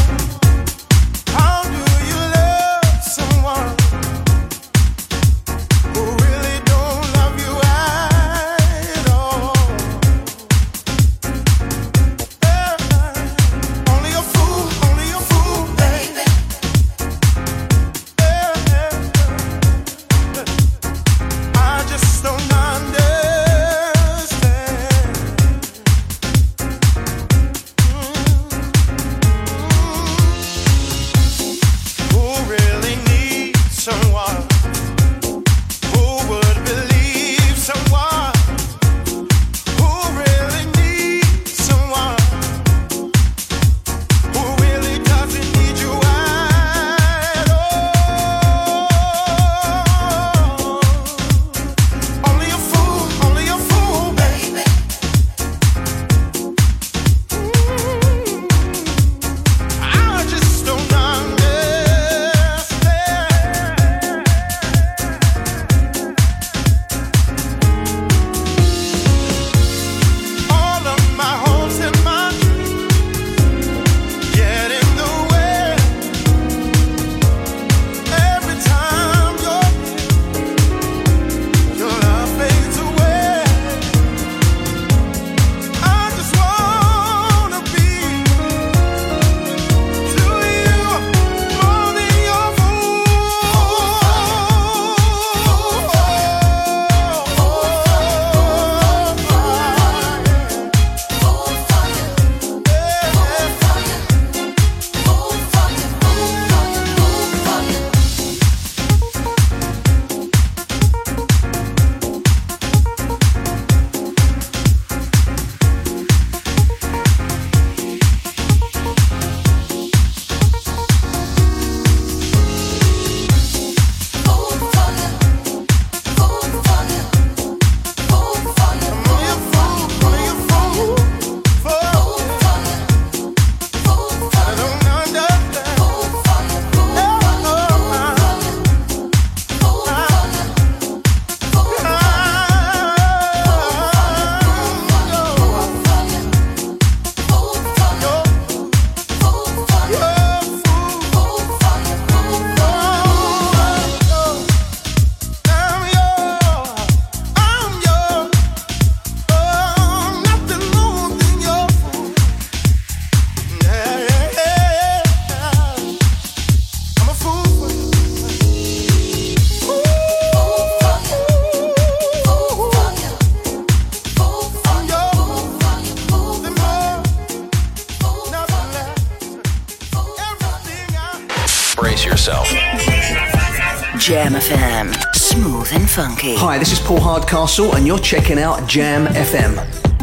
Funky. Hi, this is Paul Hardcastle, and you're checking out Jam FM.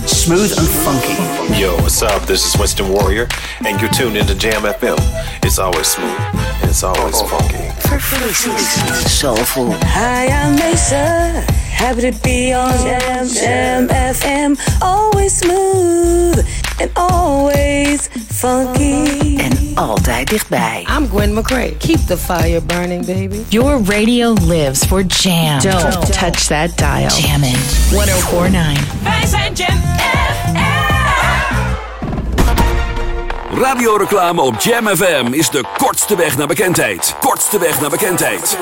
smooth and funky. Yo, what's up? This is Winston Warrior, and you're tuned into Jam FM. It's always smooth, and it's always funky. Soulful. Hi, I'm Mesa. Happy to be on Jam Jam FM. Always smooth and always funky. En altijd dichtbij. I'm Gwen McCrae. Keep the fire burning, baby. Your radio lives for jam. Don't, touch that dial. Jammin' 1049. Wij zijn Jam Radioreclame op Jam FM is de kortste weg naar bekendheid. Kortste weg naar bekendheid.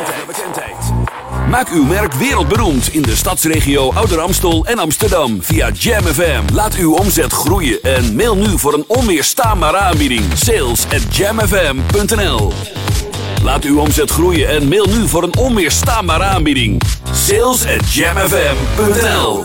Maak uw merk wereldberoemd in de stadsregio Ouder Amstel en Amsterdam via Jam FM. Laat uw omzet groeien en mail nu voor een onweerstaanbare aanbieding. Sales at jamfm.nl Laat uw omzet groeien en mail nu voor een onweerstaanbare aanbieding. Sales at jamfm.nl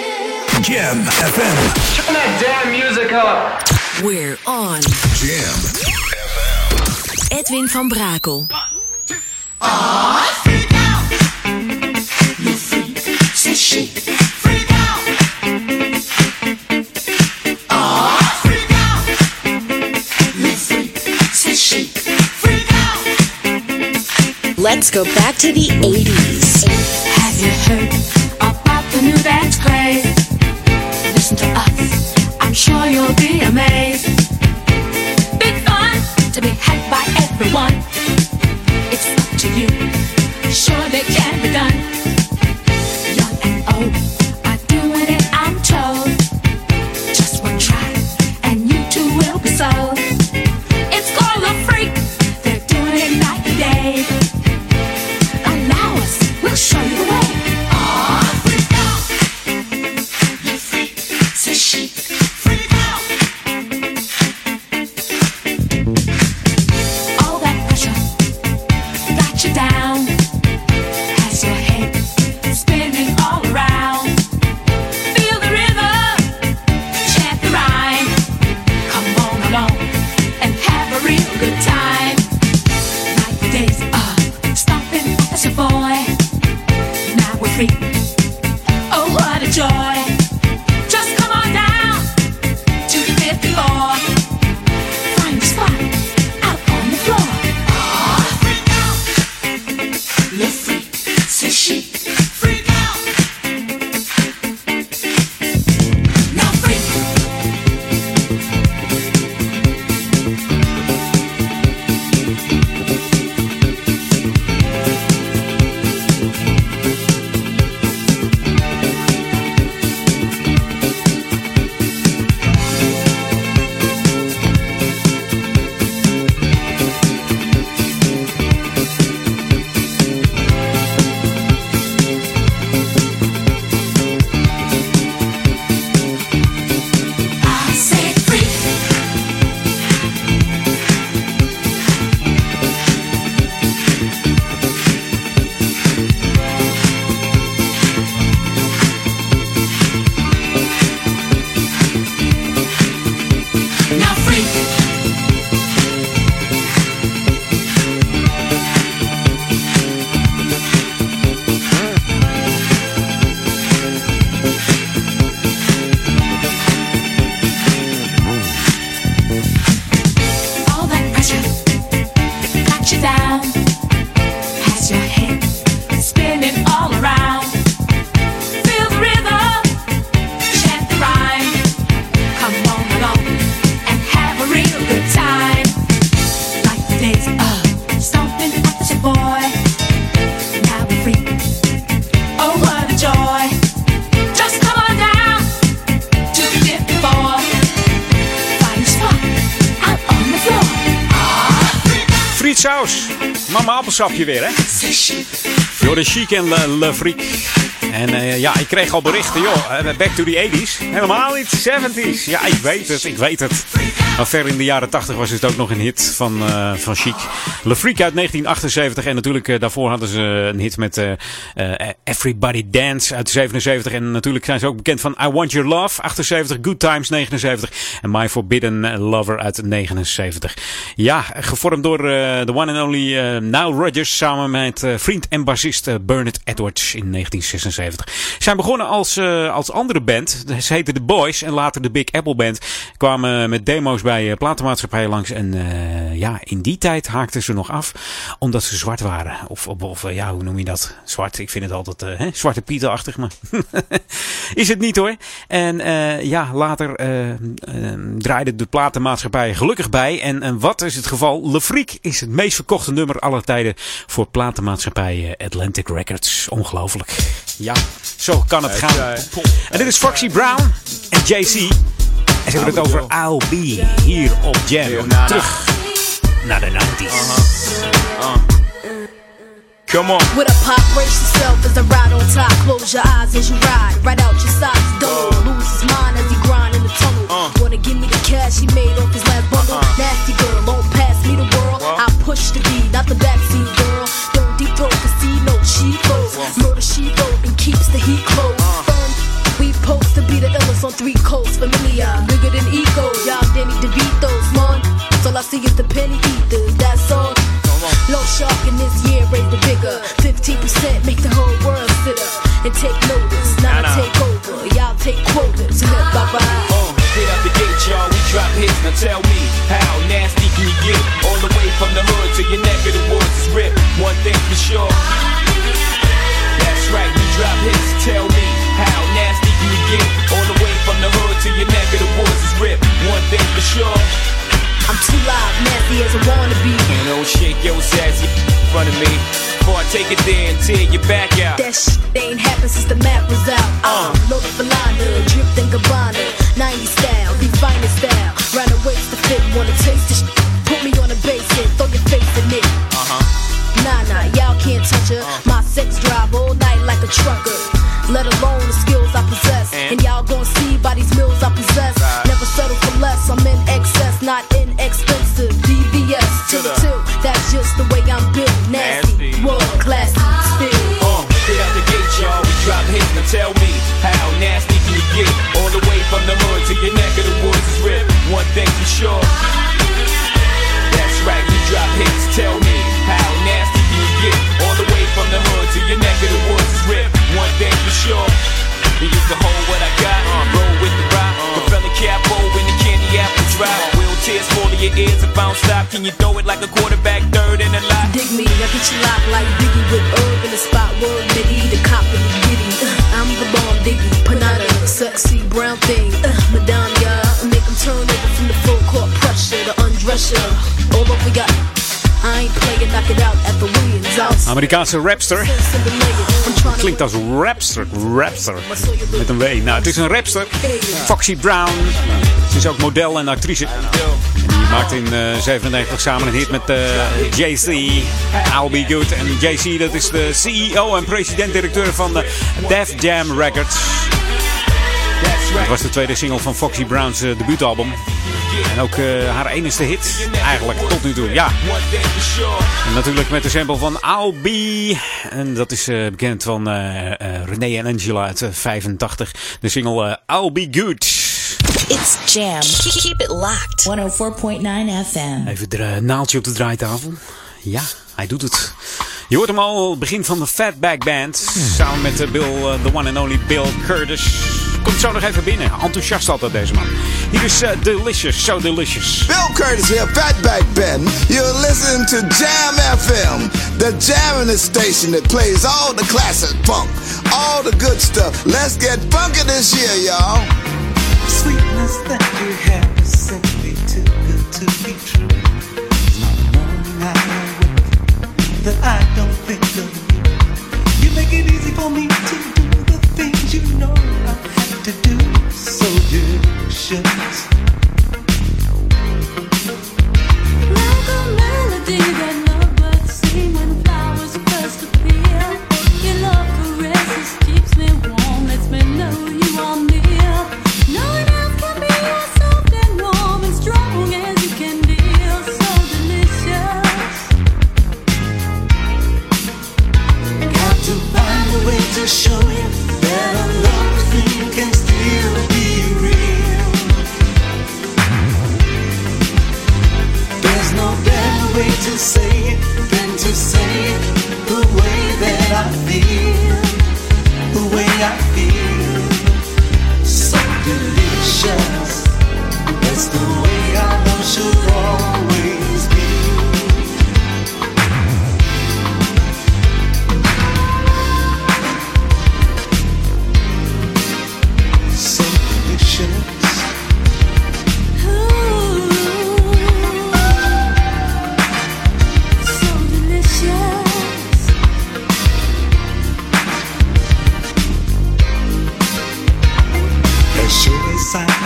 Jam FM. Turn that damn music up. We're on. Jam. Edwin van Brakel. Say she. Freak out. Oh, freak out. You freak. Say she. Freak out. Let's go back to the 80s. Have you heard about the new dance Listen to us, I'm sure you'll be amazed. Big fun to be had by everyone. Appelsapje weer, hè? Joris Chic en Le, Le Freak. En eh, ja, ik kreeg al berichten, joh, eh, back to the 80s. Helemaal niet 70s. Ja, ik weet het, ik weet het. Maar ver in de jaren 80 was het ook nog een hit van, eh, van Chic. Le Freak uit 1978. En natuurlijk eh, daarvoor hadden ze een hit met eh, eh, Everybody Dance uit 77. En natuurlijk zijn ze ook bekend van I Want Your Love 78. Good Times 79. En My Forbidden Lover uit 79. Ja, gevormd door de one and only Nile Rodgers samen met vriend en bassist Bernard Edwards in 1976. Ze zijn begonnen als, als andere band. Ze heette The Boys en later de Big Apple Band. Kwamen met demo's bij platenmaatschappijen langs. En ja, in die tijd haakten ze nog af omdat ze zwart waren. Of, of, of, eh, ja, hoe noem je dat? Zwart. Ik vind het altijd eh, hè? zwarte Pieter-achtig, maar is het niet hoor. En eh, ja, later eh eh, draaide de platenmaatschappij gelukkig bij. En, en wat is het geval? Le Freak is het meest verkochte nummer aller tijden voor platenmaatschappij Atlantic Records. Ongelooflijk. Ja, zo kan het gaan. En dit is Foxy Brown en JC. En ze hebben het over I'll Be hier op Jam. Terug naar de 90s. Come on. With a pop, brace yourself as I ride on top. Close your eyes as you ride. Right out your socks. Don't uh-huh. lose his mind as he grind in the tunnel. Uh-huh. Wanna give me the cash he made off his last bundle. Uh-huh. Nasty girl, won't pass me the world. I push the beat, not the backseat girl. Don't deep throat, cause see no cheap clothes. Murder she wrote and keeps the heat close. Firm, we post to be the illest on three coasts. Familiar, bigger than ego. Y'all Danny DeVito's, man. All I see is the penny eaters, that's all. Low shark in this year, raise the bigger. 15% make the whole world sit up and take notice. Now I take over, y'all take quotas. Bye bye. Uh, hit up the gate, y'all. We drop hits. Now tell me, how nasty can you get? All the way from the hood to your neck of the woods is ripped. One thing for sure. That's right, we drop hits. Tell me, how nasty can you get? All the way from the hood to your neck of the woods is ripped. One thing for sure. Loud, nasty as I wanna be. And don't shake your sassy in front of me. Before I take it there and tear your back out. That shit ain't happened since the map was out. Uh, loaded for Lana, dripped in Gabbana. 90 style, the finest style. Round the waist to fit, wanna taste this shit. Put me on a bass your ears if I don't stop. Can you throw it like a quarterback, third in a lot? Dig me, I get you locked like Biggie with herb in the spot. Word nigga, the cop in the giddy. Uh, I'm the bomb, Diggy, Panada, sexy brown thing. Uh, Madame, yeah, make 'em turn over from the full court pressure to undress ya. All over ya. I ain't playing, knock it out at the Williams. I'll Amerikaanse rapster. Klinkt als rapster. Rapster. Met een W. Nou, het is een rapster. Foxy Brown. Ze is ook model en actrice. En die maakte in eh 97 samen een hit met eh, JC. I'll Be Good. En JC, dat is de CEO en president-directeur van de Def Jam Records. Dat was de tweede single van Foxy Brown's eh, debuutalbum. En ook eh, haar enigste hit, eigenlijk, tot nu toe. Ja. En natuurlijk met de sample van I'll Be. En dat is eh, bekend van eh, eh, René en Angela uit eh, 85. De single eh, I'll Be Good. It's Jam. Keep it locked. 104.9 FM. Even het eh, naaldje op de draaitafel. Ja, hij doet het. Je hoort hem al, begin van de Fatback Band. Samen met eh, Bill, eh, the one and only Bill Curtis. Komt zo nog even binnen. Enthousiast altijd deze man. Hier is eh, Delicious, So Delicious. Bill Curtis here, Fatback Ben. You're listening to Jam FM, the jamming station that plays all the classic funk, all the good stuff. Let's get funky this year, y'all. Sweetness that you have is simply too good to be true. Morning I wake that I don't think you. You make it easy for me to do the things you know I have to do. So to say it than to say it the way that I feel, the way I feel. So delicious. That's the way I want you all.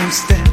usted.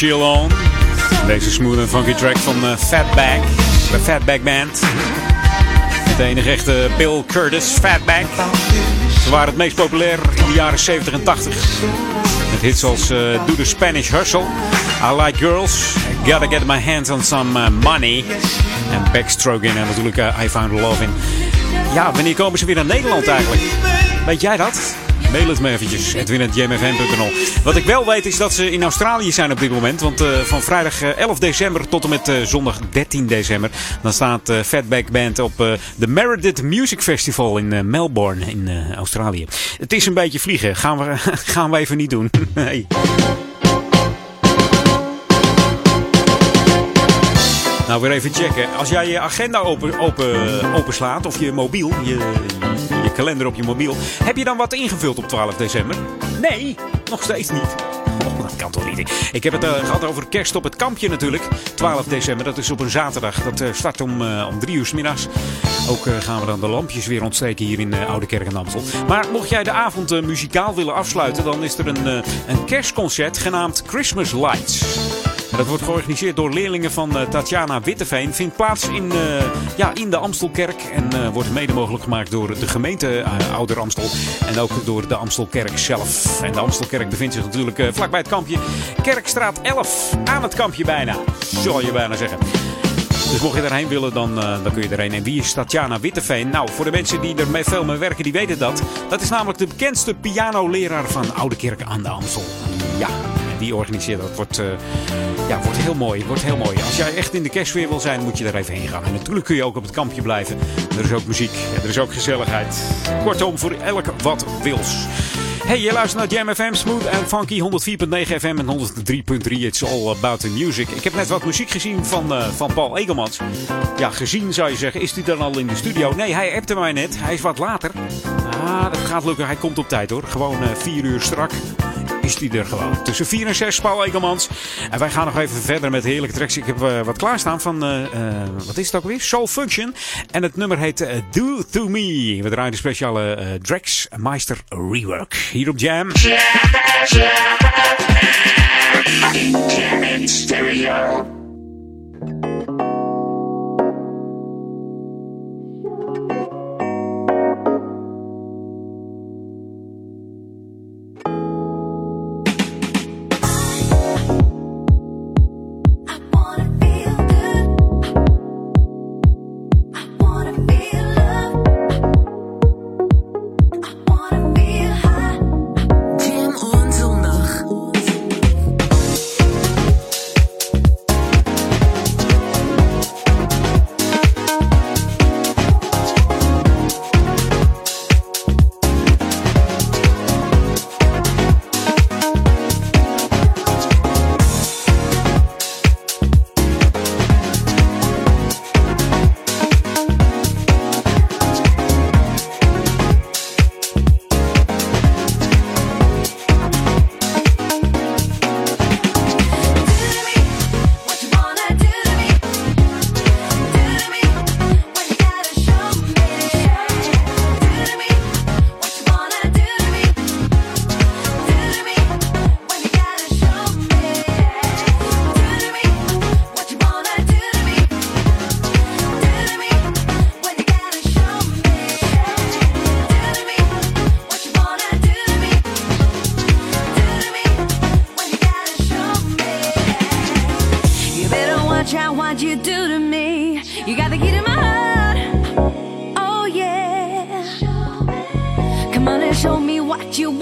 Chill on. Deze smooth en funky track van eh, Fatback. De Fatback Band. De enige echte Bill Curtis, Fatback. Ze waren het meest populair in de jaren 70 en 80. Met hits als eh, Do the Spanish Hustle, I Like Girls, Gotta Get My Hands on Some eh, Money. En Backstroking en natuurlijk I Found Love in. Ja, wanneer komen ze weer naar Nederland eigenlijk? Weet jij dat? Mail het me eventjes, edwin.jmfm.nl. Wat ik wel weet is dat ze in Australië zijn op dit moment. Want eh, van vrijdag eh, 11 december tot en met eh, zondag 13 december... dan staat eh, Fatback Band op eh, de Meredith Music Festival in eh, Melbourne in eh, Australië. Het is een beetje vliegen. Gaan we, gaan we even niet doen. nee. Nou, weer even checken. Als jij je agenda open, open, openslaat, of je mobiel, je kalender op je mobiel, heb je dan wat ingevuld op 12 december? Nee, nog steeds niet. Oh, dat kan toch niet. Ik heb het eh, gehad over kerst op het kampje natuurlijk. 12 december, dat is op een zaterdag. Dat eh, start om, eh, om drie uur s middags. Ook gaan we dan de lampjes weer ontsteken hier in Oude Kerk en Amstel. Maar mocht jij de avond muzikaal willen afsluiten, dan is er een, een kerstconcert genaamd Christmas Lights. Dat wordt georganiseerd door leerlingen van eh, Tatjana Witteveen. Vindt plaats in, eh, ja, in de Amstelkerk. En eh, wordt mede mogelijk gemaakt door de gemeente Ouder Amstel. En ook door de Amstelkerk zelf. En de Amstelkerk bevindt zich natuurlijk vlakbij het kampje Kerkstraat 11. Aan het kampje bijna, zal je bijna zeggen. Dus mocht je daarheen willen, dan, dan kun je erheen. En wie is Tatjana Witteveen? Nou, voor de mensen die er veel mee werken, die weten dat. Dat is namelijk de bekendste pianoleraar van Oude Kerk aan de Amstel. Ja, die organiseert dat. Wordt, eh, ja, wordt heel mooi. Wordt heel mooi. Als jij echt in de kerstsfeer wil zijn, moet je er even heen gaan. En natuurlijk kun je ook op het kampje blijven. Er is ook muziek. En er is ook gezelligheid. Kortom, voor elk wat wils. Hey, je luistert naar Jam FM, Smooth en Funky, 104.9 FM en 103.3. It's all about the music. Ik heb net wat muziek gezien van, eh, van Paul Egelmans. Ja, gezien zou je zeggen. Is hij dan al in de studio? Nee, hij appte mij net. Hij is wat later. Ah, dat gaat lukken. Hij komt op tijd hoor. Gewoon eh, vier uur strak die er gewoon. Tussen 4 en 6, Paul Egelmans. En wij gaan nog even verder met heerlijke tracks. Ik heb eh, wat klaarstaan van, eh, eh, wat is het ook weer? Soul Function. En het nummer heet eh, Do To Me. We draaien de speciale eh Drex Meister Rework. Hier op Jam. Jam in stereo.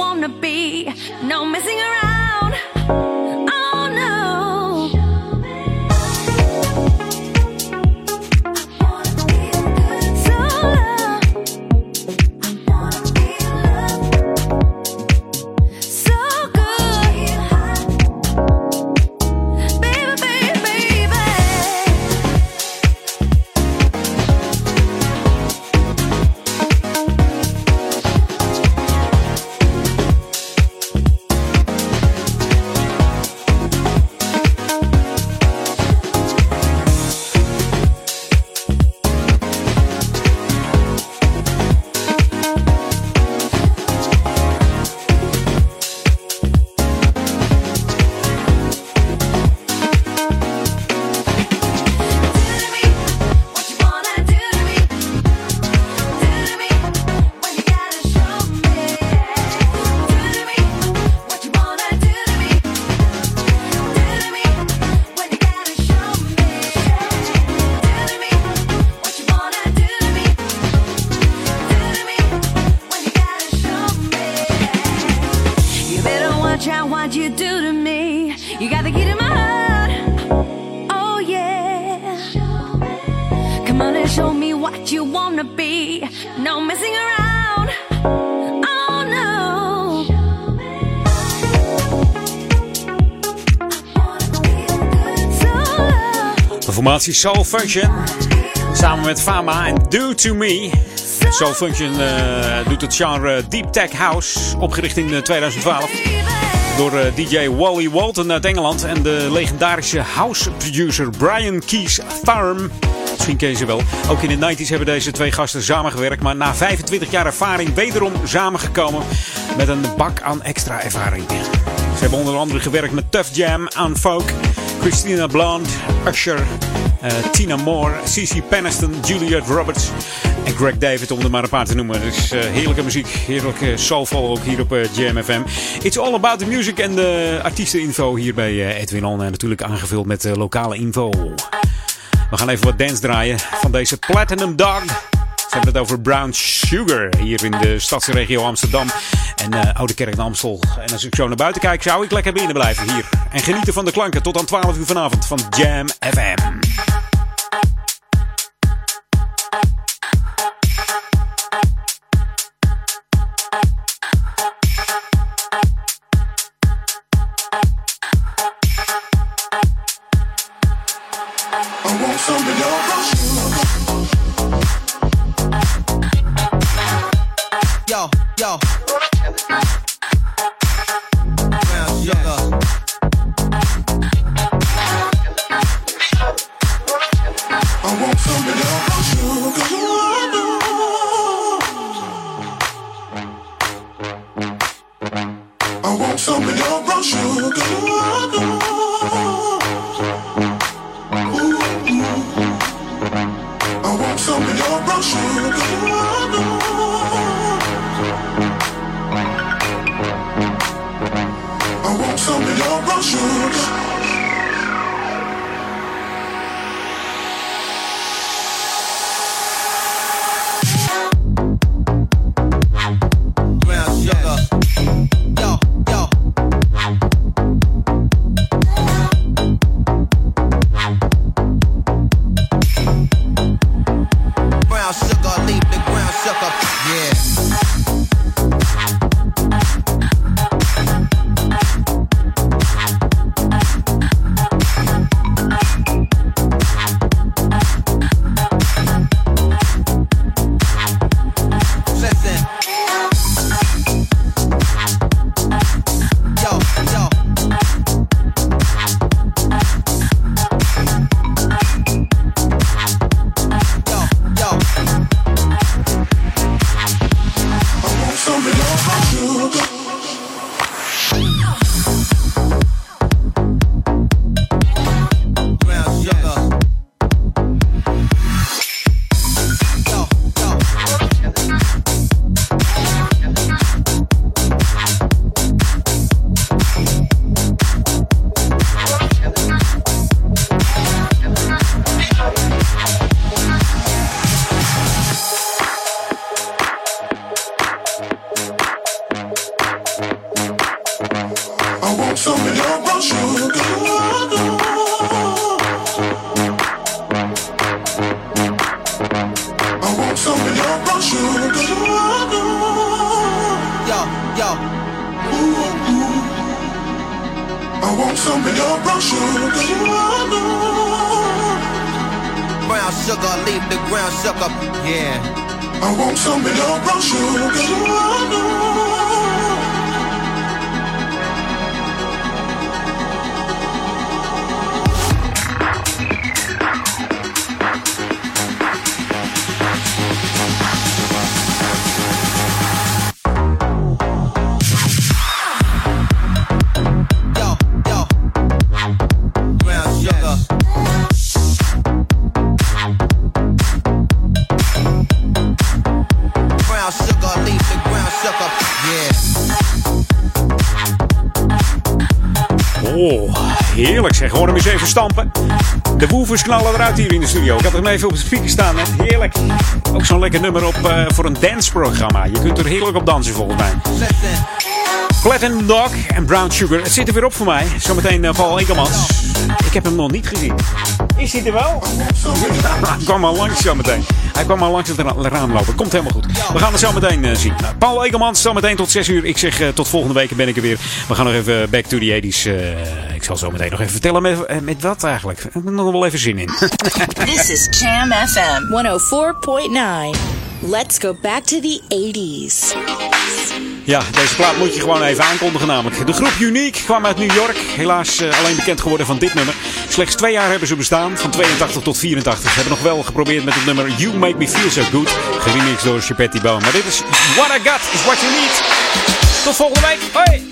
Wanna be. No messing around. Soul Function. Samen met Fama en Do To Me. Soul Function eh, doet het genre Deep Tech House. Opgericht in eh, 2012. Door eh, DJ Wally Walton uit Engeland. En de legendarische house producer Brian Keys Farm. Misschien ken je ze wel. Ook in de 90s hebben deze twee gasten samengewerkt. Maar na 25 jaar ervaring wederom samengekomen. Met een bak aan extra ervaring. Ze hebben onder andere gewerkt met Tough Jam aan folk. Christina Blonde, Usher, eh, Tina Moore, Cici Peniston, Juliette Roberts en Greg David, om er maar een paar te noemen. Dus eh, heerlijke muziek, heerlijke soulful ook hier op eh, Jam FM. It's all about the music en de artiesteninfo hier bij eh, Edwin On. En natuurlijk aangevuld met eh, lokale info. We gaan even wat dance draaien van deze Platinum Dog. Ze hebben het over Brown Sugar hier in de stadsregio Amsterdam en eh, Oude Kerk in Amstel. En als ik zo naar buiten kijk, zou ik lekker binnen blijven hier. En genieten van de klanken tot aan 12 uur vanavond van Jam FM. Stampen. De woevers knallen eruit hier in de studio. Ik had hem even op het speaker staan. Heerlijk. Ook zo'n lekker nummer op, eh, voor een danceprogramma. Je kunt er heerlijk op dansen volgens mij. Platinum Dog en Brown Sugar. Het zit er weer op voor mij. Zometeen uh, Paul Ekelmans. Ik heb hem nog niet gezien. Is hij er wel? Hij kwam al langs zometeen. Hij kwam al langs het ra- raam lopen. Komt helemaal goed. We gaan het zo meteen eh, zien. Paul Ekelmans, zometeen tot 6 uur. Ik zeg eh, tot volgende week ben ik er weer. We gaan nog even back to the 80s. Ik zal zo meteen nog even vertellen met, eh, met wat eigenlijk. Ik heb er nog wel even zin in. This is Jam FM 104.9. Let's go back to the 80s. Ja, deze plaat moet je gewoon even aankondigen namelijk. De groep Unique kwam uit New York. Helaas eh, alleen bekend geworden van dit nummer. Slechts twee jaar hebben ze bestaan, van 82 tot 84. Ze hebben nog wel geprobeerd met het nummer You Make Me Feel So Good. Geremixed door Chapetti Bone. Maar dit is What I Got Is What You Need. Tot volgende week. Hoi!